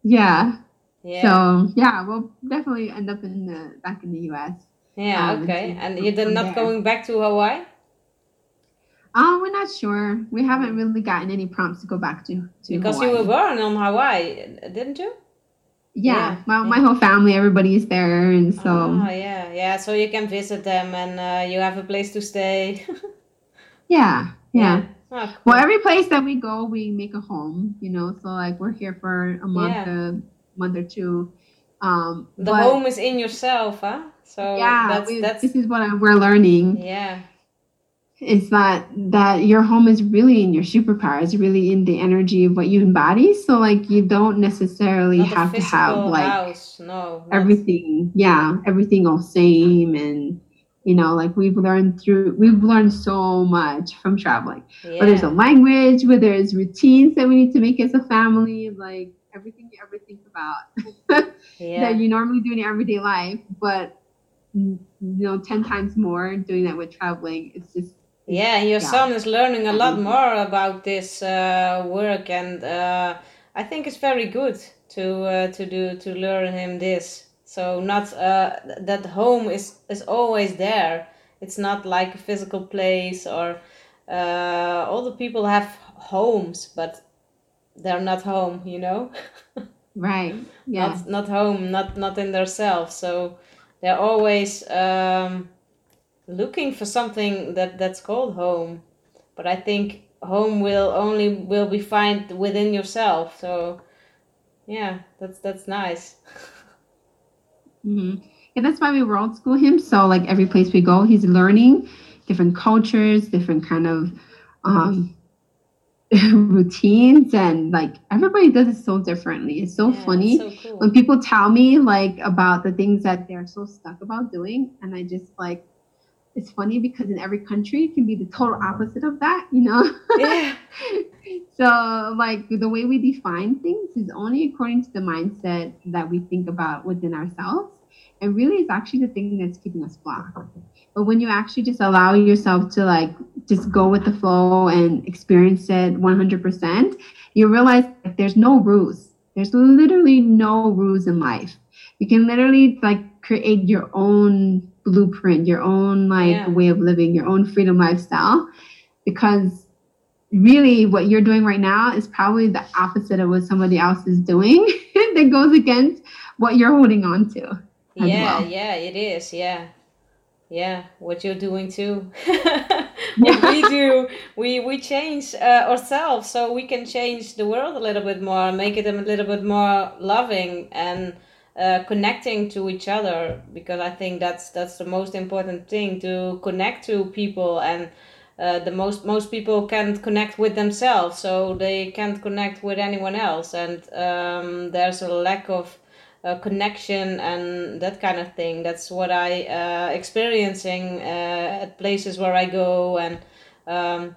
Yeah. Yeah. So yeah, we'll definitely end up in the back in the U.S. Yeah. Um, okay. And you're not there. going back to Hawaii? Oh, we're not sure. We haven't really gotten any prompts to go back to. to because Hawaii. you were born on Hawaii, didn't you? Yeah, yeah. My, my whole family, everybody's there, and so. Oh yeah, yeah. So you can visit them, and uh, you have a place to stay. yeah, yeah. yeah. Oh, cool. Well, every place that we go, we make a home, you know. So like we're here for a month, yeah. a month or two. Um, the but, home is in yourself, huh? So yeah, that's, we, that's this is what I, we're learning. Yeah, it's that that your home is really in your superpowers, really in the energy of what you embody. So like you don't necessarily not have to have like house. no everything. Yeah, everything all same and you know like we've learned through we've learned so much from traveling yeah. whether it's a language whether it's routines that we need to make as a family like everything you ever think about yeah. that you normally do in everyday life but you know 10 times more doing that with traveling it's just yeah your yeah. son is learning a lot more about this uh, work and uh, i think it's very good to uh, to do to learn him this so not uh, that home is is always there. It's not like a physical place or uh, all the people have homes, but they're not home. You know. right. Yeah. Not not home. Not not in themselves. So they're always um, looking for something that that's called home. But I think home will only will be found within yourself. So yeah, that's that's nice. Mm-hmm. Yeah, that's why we world school him. So like every place we go, he's learning different cultures, different kind of um, routines, and like everybody does it so differently. It's so yeah, funny so cool. when people tell me like about the things that they're so stuck about doing, and I just like it's funny because in every country it can be the total opposite of that, you know? Yeah. so like the way we define things is only according to the mindset that we think about within ourselves. And really it's actually the thing that's keeping us blocked. But when you actually just allow yourself to like just go with the flow and experience it 100%, you realize like, there's no rules. There's literally no rules in life you can literally like create your own blueprint, your own like yeah. way of living, your own freedom lifestyle. Because really what you're doing right now is probably the opposite of what somebody else is doing that goes against what you're holding on to. Yeah, well. yeah, it is. Yeah. Yeah, what you're doing too. what we do, we we change uh, ourselves so we can change the world a little bit more, make it a little bit more loving and uh, connecting to each other because I think that's that's the most important thing to connect to people and uh, the most most people can't connect with themselves so they can't connect with anyone else and um, there's a lack of uh, connection and that kind of thing. That's what I uh, experiencing uh, at places where I go and um,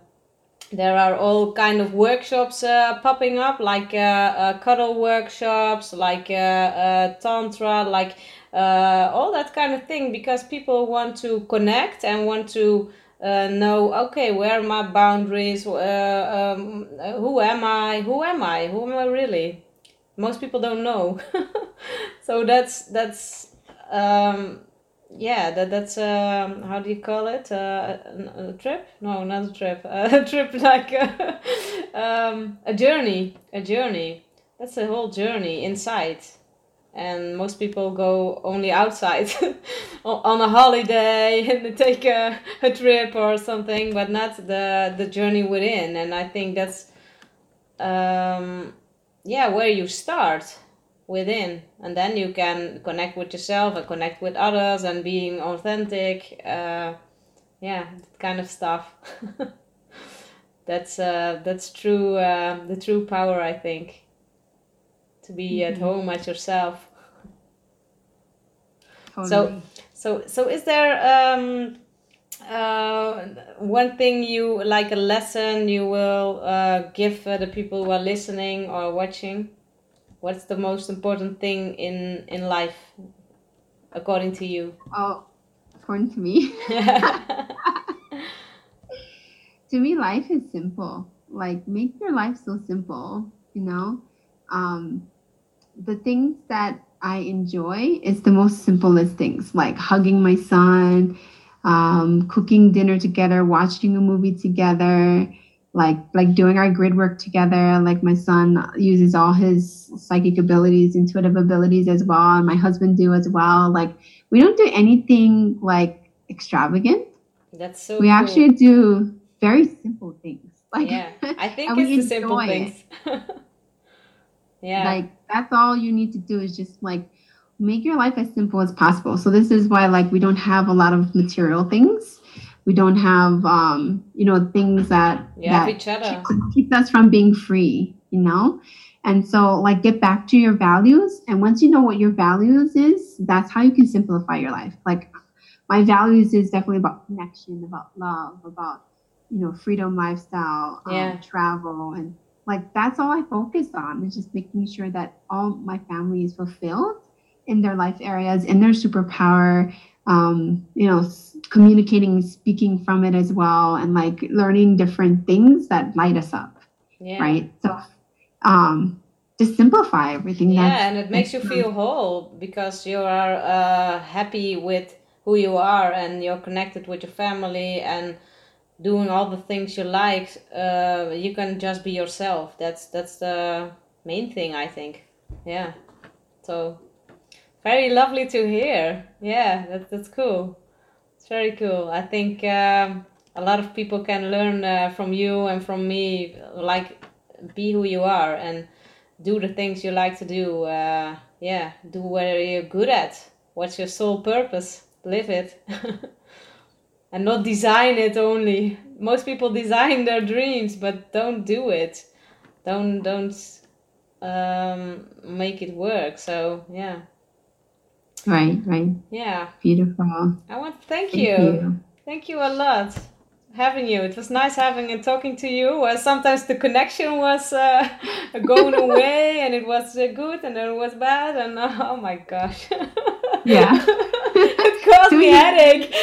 there are all kind of workshops uh, popping up like uh, uh, cuddle workshops like uh, uh, tantra like uh, all that kind of thing because people want to connect and want to know okay where are my boundaries? Um, who am i? Who am i? Who am i really? Most people don't know. So that's that's um, yeah, that that's um, how do you call it? Uh, a, a, trip? No, not a trip. a trip like a, um, a journey. A journey. That's a whole journey inside, and most people go only outside on a holiday and take a, a trip or something, but not the the journey within. And I think that's um, yeah where you start within. And then you can connect with yourself and connect with others and being authentic uh, yeah that kind of stuff. That's uh, that's true uh, the true power i think. To be mm-hmm. at home at yourself. Totally. so so so is there um, uh, one thing you like a lesson you will uh, give uh, the people who are listening or watching what's the most important thing in in life according to you? Oh according to me? To me life is simple. Like make your life so simple you know? Um the things that i enjoy is the most simplest things like hugging my son um, cooking dinner together watching a movie together like like doing our grid work together. Like my son uses all his psychic abilities intuitive abilities as well and my husband do as well. Like we don't do anything like extravagant. That's so we cool. actually do very simple things. Like yeah i think it's the simple things. Yeah. Like that's all you need to do is just like make your life as simple as possible. So this is why like we don't have a lot of material things we don't have um, you know things that yeah, that. Keep, keep us from being free you know? And so like get back to your values and once you know what your values is that's how you can simplify your life. Like my values is definitely about connection about love about you know freedom lifestyle um, travel and like that's all i focus on is just making sure that all my family is fulfilled in their life areas in their superpower um, you know, communicating, speaking from it as well, and like learning different things that light us up. Yeah. Right. So, um, just simplify everything. Yeah, and it makes you feel whole because you are uh, happy with who you are and you're connected with your family and doing all the things you like. Uh, you can just be yourself. That's that's the main thing, I think. Yeah. So very lovely to hear. Yeah, that, that's cool. It's very cool. I think um, a lot of people can learn uh, from you and from me, like be who you are and do the things you like to do. Uh, yeah, do what you're good at. What's your sole purpose? Live it. and not design it only. Most people design their dreams, but don't do it. Don't don't um, make it work. So yeah. Right, right. Yeah. Beautiful. I want to thank, thank you. you. Thank you a lot having you. It was nice having and talking to you. Uh, sometimes the connection was uh, going away and it was uh, good and then it was bad and uh, oh my gosh. Yeah. it caused me headache.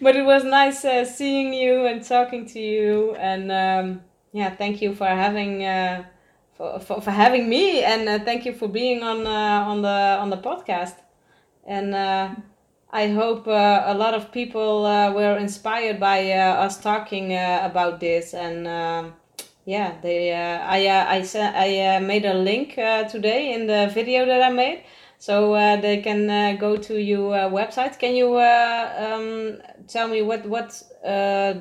but it was nice uh, seeing you and talking to you and um, yeah, thank you for having uh, for, for, having me, and uh, thank you for being on uh, on the on the podcast. And uh, I hope uh, a lot of people were inspired by us talking about this. And um, yeah, they I I I made a link today in the video that I made so uh, they can uh, go to your uh, website. Can you um, tell me what what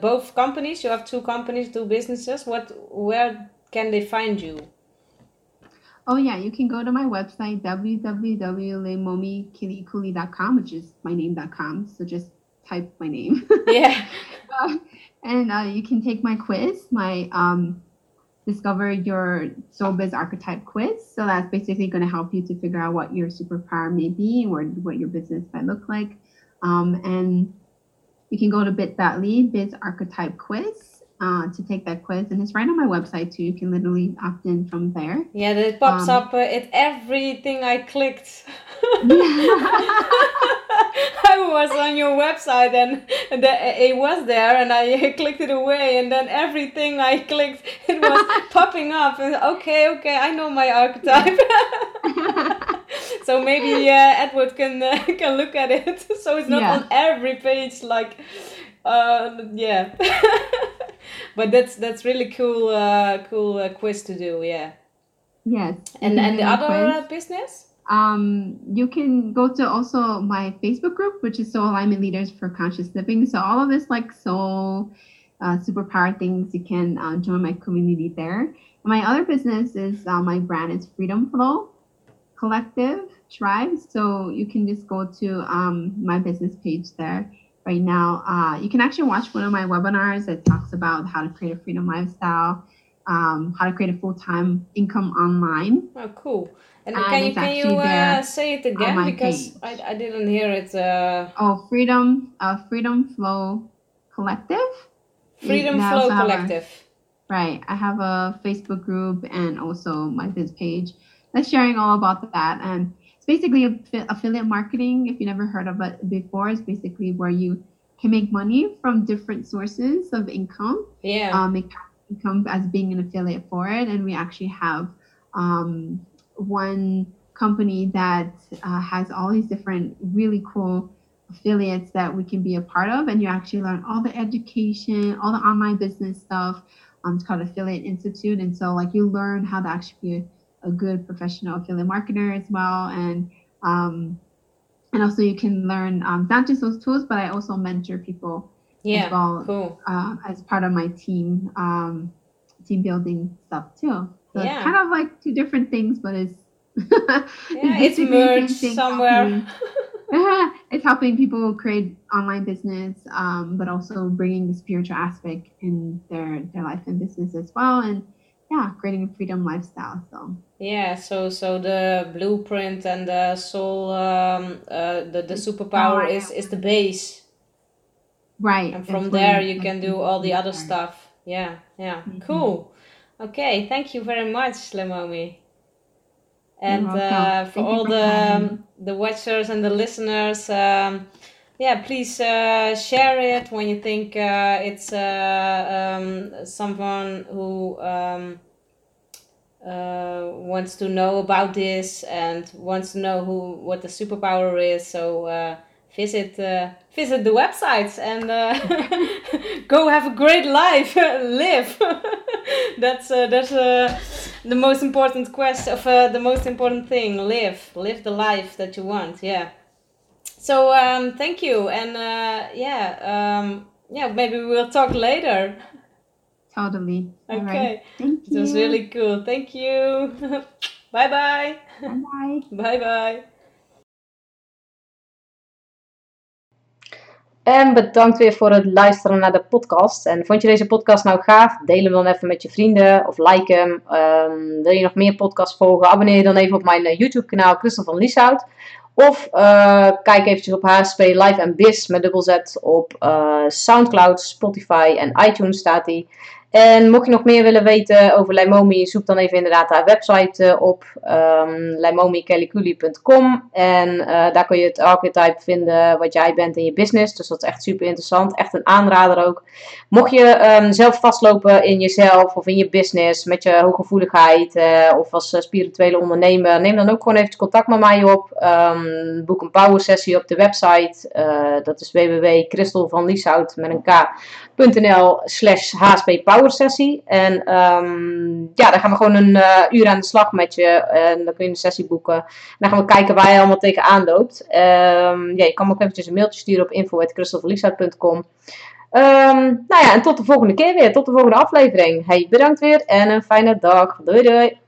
both companies? You have two companies, two businesses. What where can they find you? Oh yeah, you can go to my website www.lemomikilikuli.com, which is my name.com. So just type my name. Yeah. uh, and uh, you can take my quiz, my um, discover your soul biz archetype quiz. So that's basically going to help you to figure out what your superpower may be or what your business might look like. Um, and you can go to bit.ly biz archetype quiz uh, to take that quiz, and it's right on my website too. You can literally opt in from there. Yeah, it pops um, up uh, at everything I clicked. I was on your website and the, it was there, and I clicked it away, and then everything I clicked, it was popping up. And okay, okay, I know my archetype. so maybe uh, Edward can uh, can look at it, so it's not yeah. on every page like, uh, yeah. But that's that's really cool, uh, cool uh, quiz to do, yeah. Yes. And and the other uh, business. Um, you can go to also my Facebook group, which is Soul Alignment Leaders for Conscious Living. So all of this like soul uh, superpower things, you can uh, join my community there. My other business is uh, my brand is Freedom Flow Collective Tribe. So you can just go to um, my business page there right now. Uh, you can actually watch one of my webinars that talks about how to create a freedom lifestyle, um, how to create a full time income online. Oh, cool. And, and can you, can you uh, say it again because I, I didn't hear it. Uh... Oh, Freedom uh, Freedom Flow Collective. Freedom Flow Collective. A, right. I have a Facebook group and also my biz page that's sharing all about that. And it's basically affiliate marketing. If you never heard of it before, it's basically where you can make money from different sources of income. Yeah. Um, make income as being an affiliate for it, and we actually have um, one company that uh, has all these different really cool affiliates that we can be a part of and you actually learn all the education all the online business stuff um, it's called affiliate institute and so like you learn how to actually be a, a good professional affiliate marketer as well and um, and also you can learn um, not just those tools but i also mentor people yeah as well cool. uh, as part of my team um, team building stuff too so yeah. it's kind of like two different things, but it's yeah, it's, it's merged somewhere. it's helping people create online business, um, but also bringing the spiritual aspect in their their life and business as well, and yeah, creating a freedom lifestyle. So yeah, so so the blueprint and the soul, um, uh, the the superpower is is the base, right? And from there you can do all the other stuff. Yeah, yeah, mm-hmm. cool. Okay, thank you very much, Leimomi. And uh, for all the um, the watchers and the listeners, um, yeah, please uh, share it when you think uh, it's uh, um, someone who um, uh, wants to know about this and wants to know who what the superpower is. So uh, visit visit the websites and go have a great life, live. that's uh, that's uh, the most important quest of uh, the most important thing. Live, live the life that you want. Yeah. So um, thank you, and uh, yeah, um, yeah, maybe we'll talk later. Totally. Okay. Right. Thank you. It was really cool. Thank you. bye bye. Bye bye. Bye bye. En bedankt weer voor het luisteren naar de podcast. En vond je deze podcast nou gaaf? Deel hem dan even met je vrienden of like hem. Um, wil je nog meer podcasts volgen? Abonneer je dan even op mijn eh, YouTube kanaal Christel van Lieshout. Of uh, kijk eventjes op HSP Live en Biz met dubbel Z op uh, Soundcloud, Spotify en iTunes staat die. En mocht je nog meer willen weten over Leimomi, zoek dan even inderdaad haar website uh, op. Um, En uh, daar kun je het archetype vinden wat jij bent in je business. Dus dat is echt super interessant. Echt een aanrader ook. Mocht je um, zelf vastlopen in jezelf of in je business met je hooggevoeligheid uh, of als spirituele ondernemer, neem dan ook gewoon even contact met mij op. Um, boek een power sessie op de website. dat is www.christelvanlieshout met een k.nl slash power sessie. En um, ja, dan gaan we gewoon een uh, uur aan de slag met je. En dan kun je een sessie boeken. En dan gaan we kijken waar je allemaal tegenaan loopt. Um, ja, je kan me ook eventjes een mailtje sturen op info.crystalverliefdheid.com. Um, ehm, nou ja, en tot de volgende keer weer. Tot de volgende aflevering. Hey, bedankt weer en een fijne dag. Doei doei.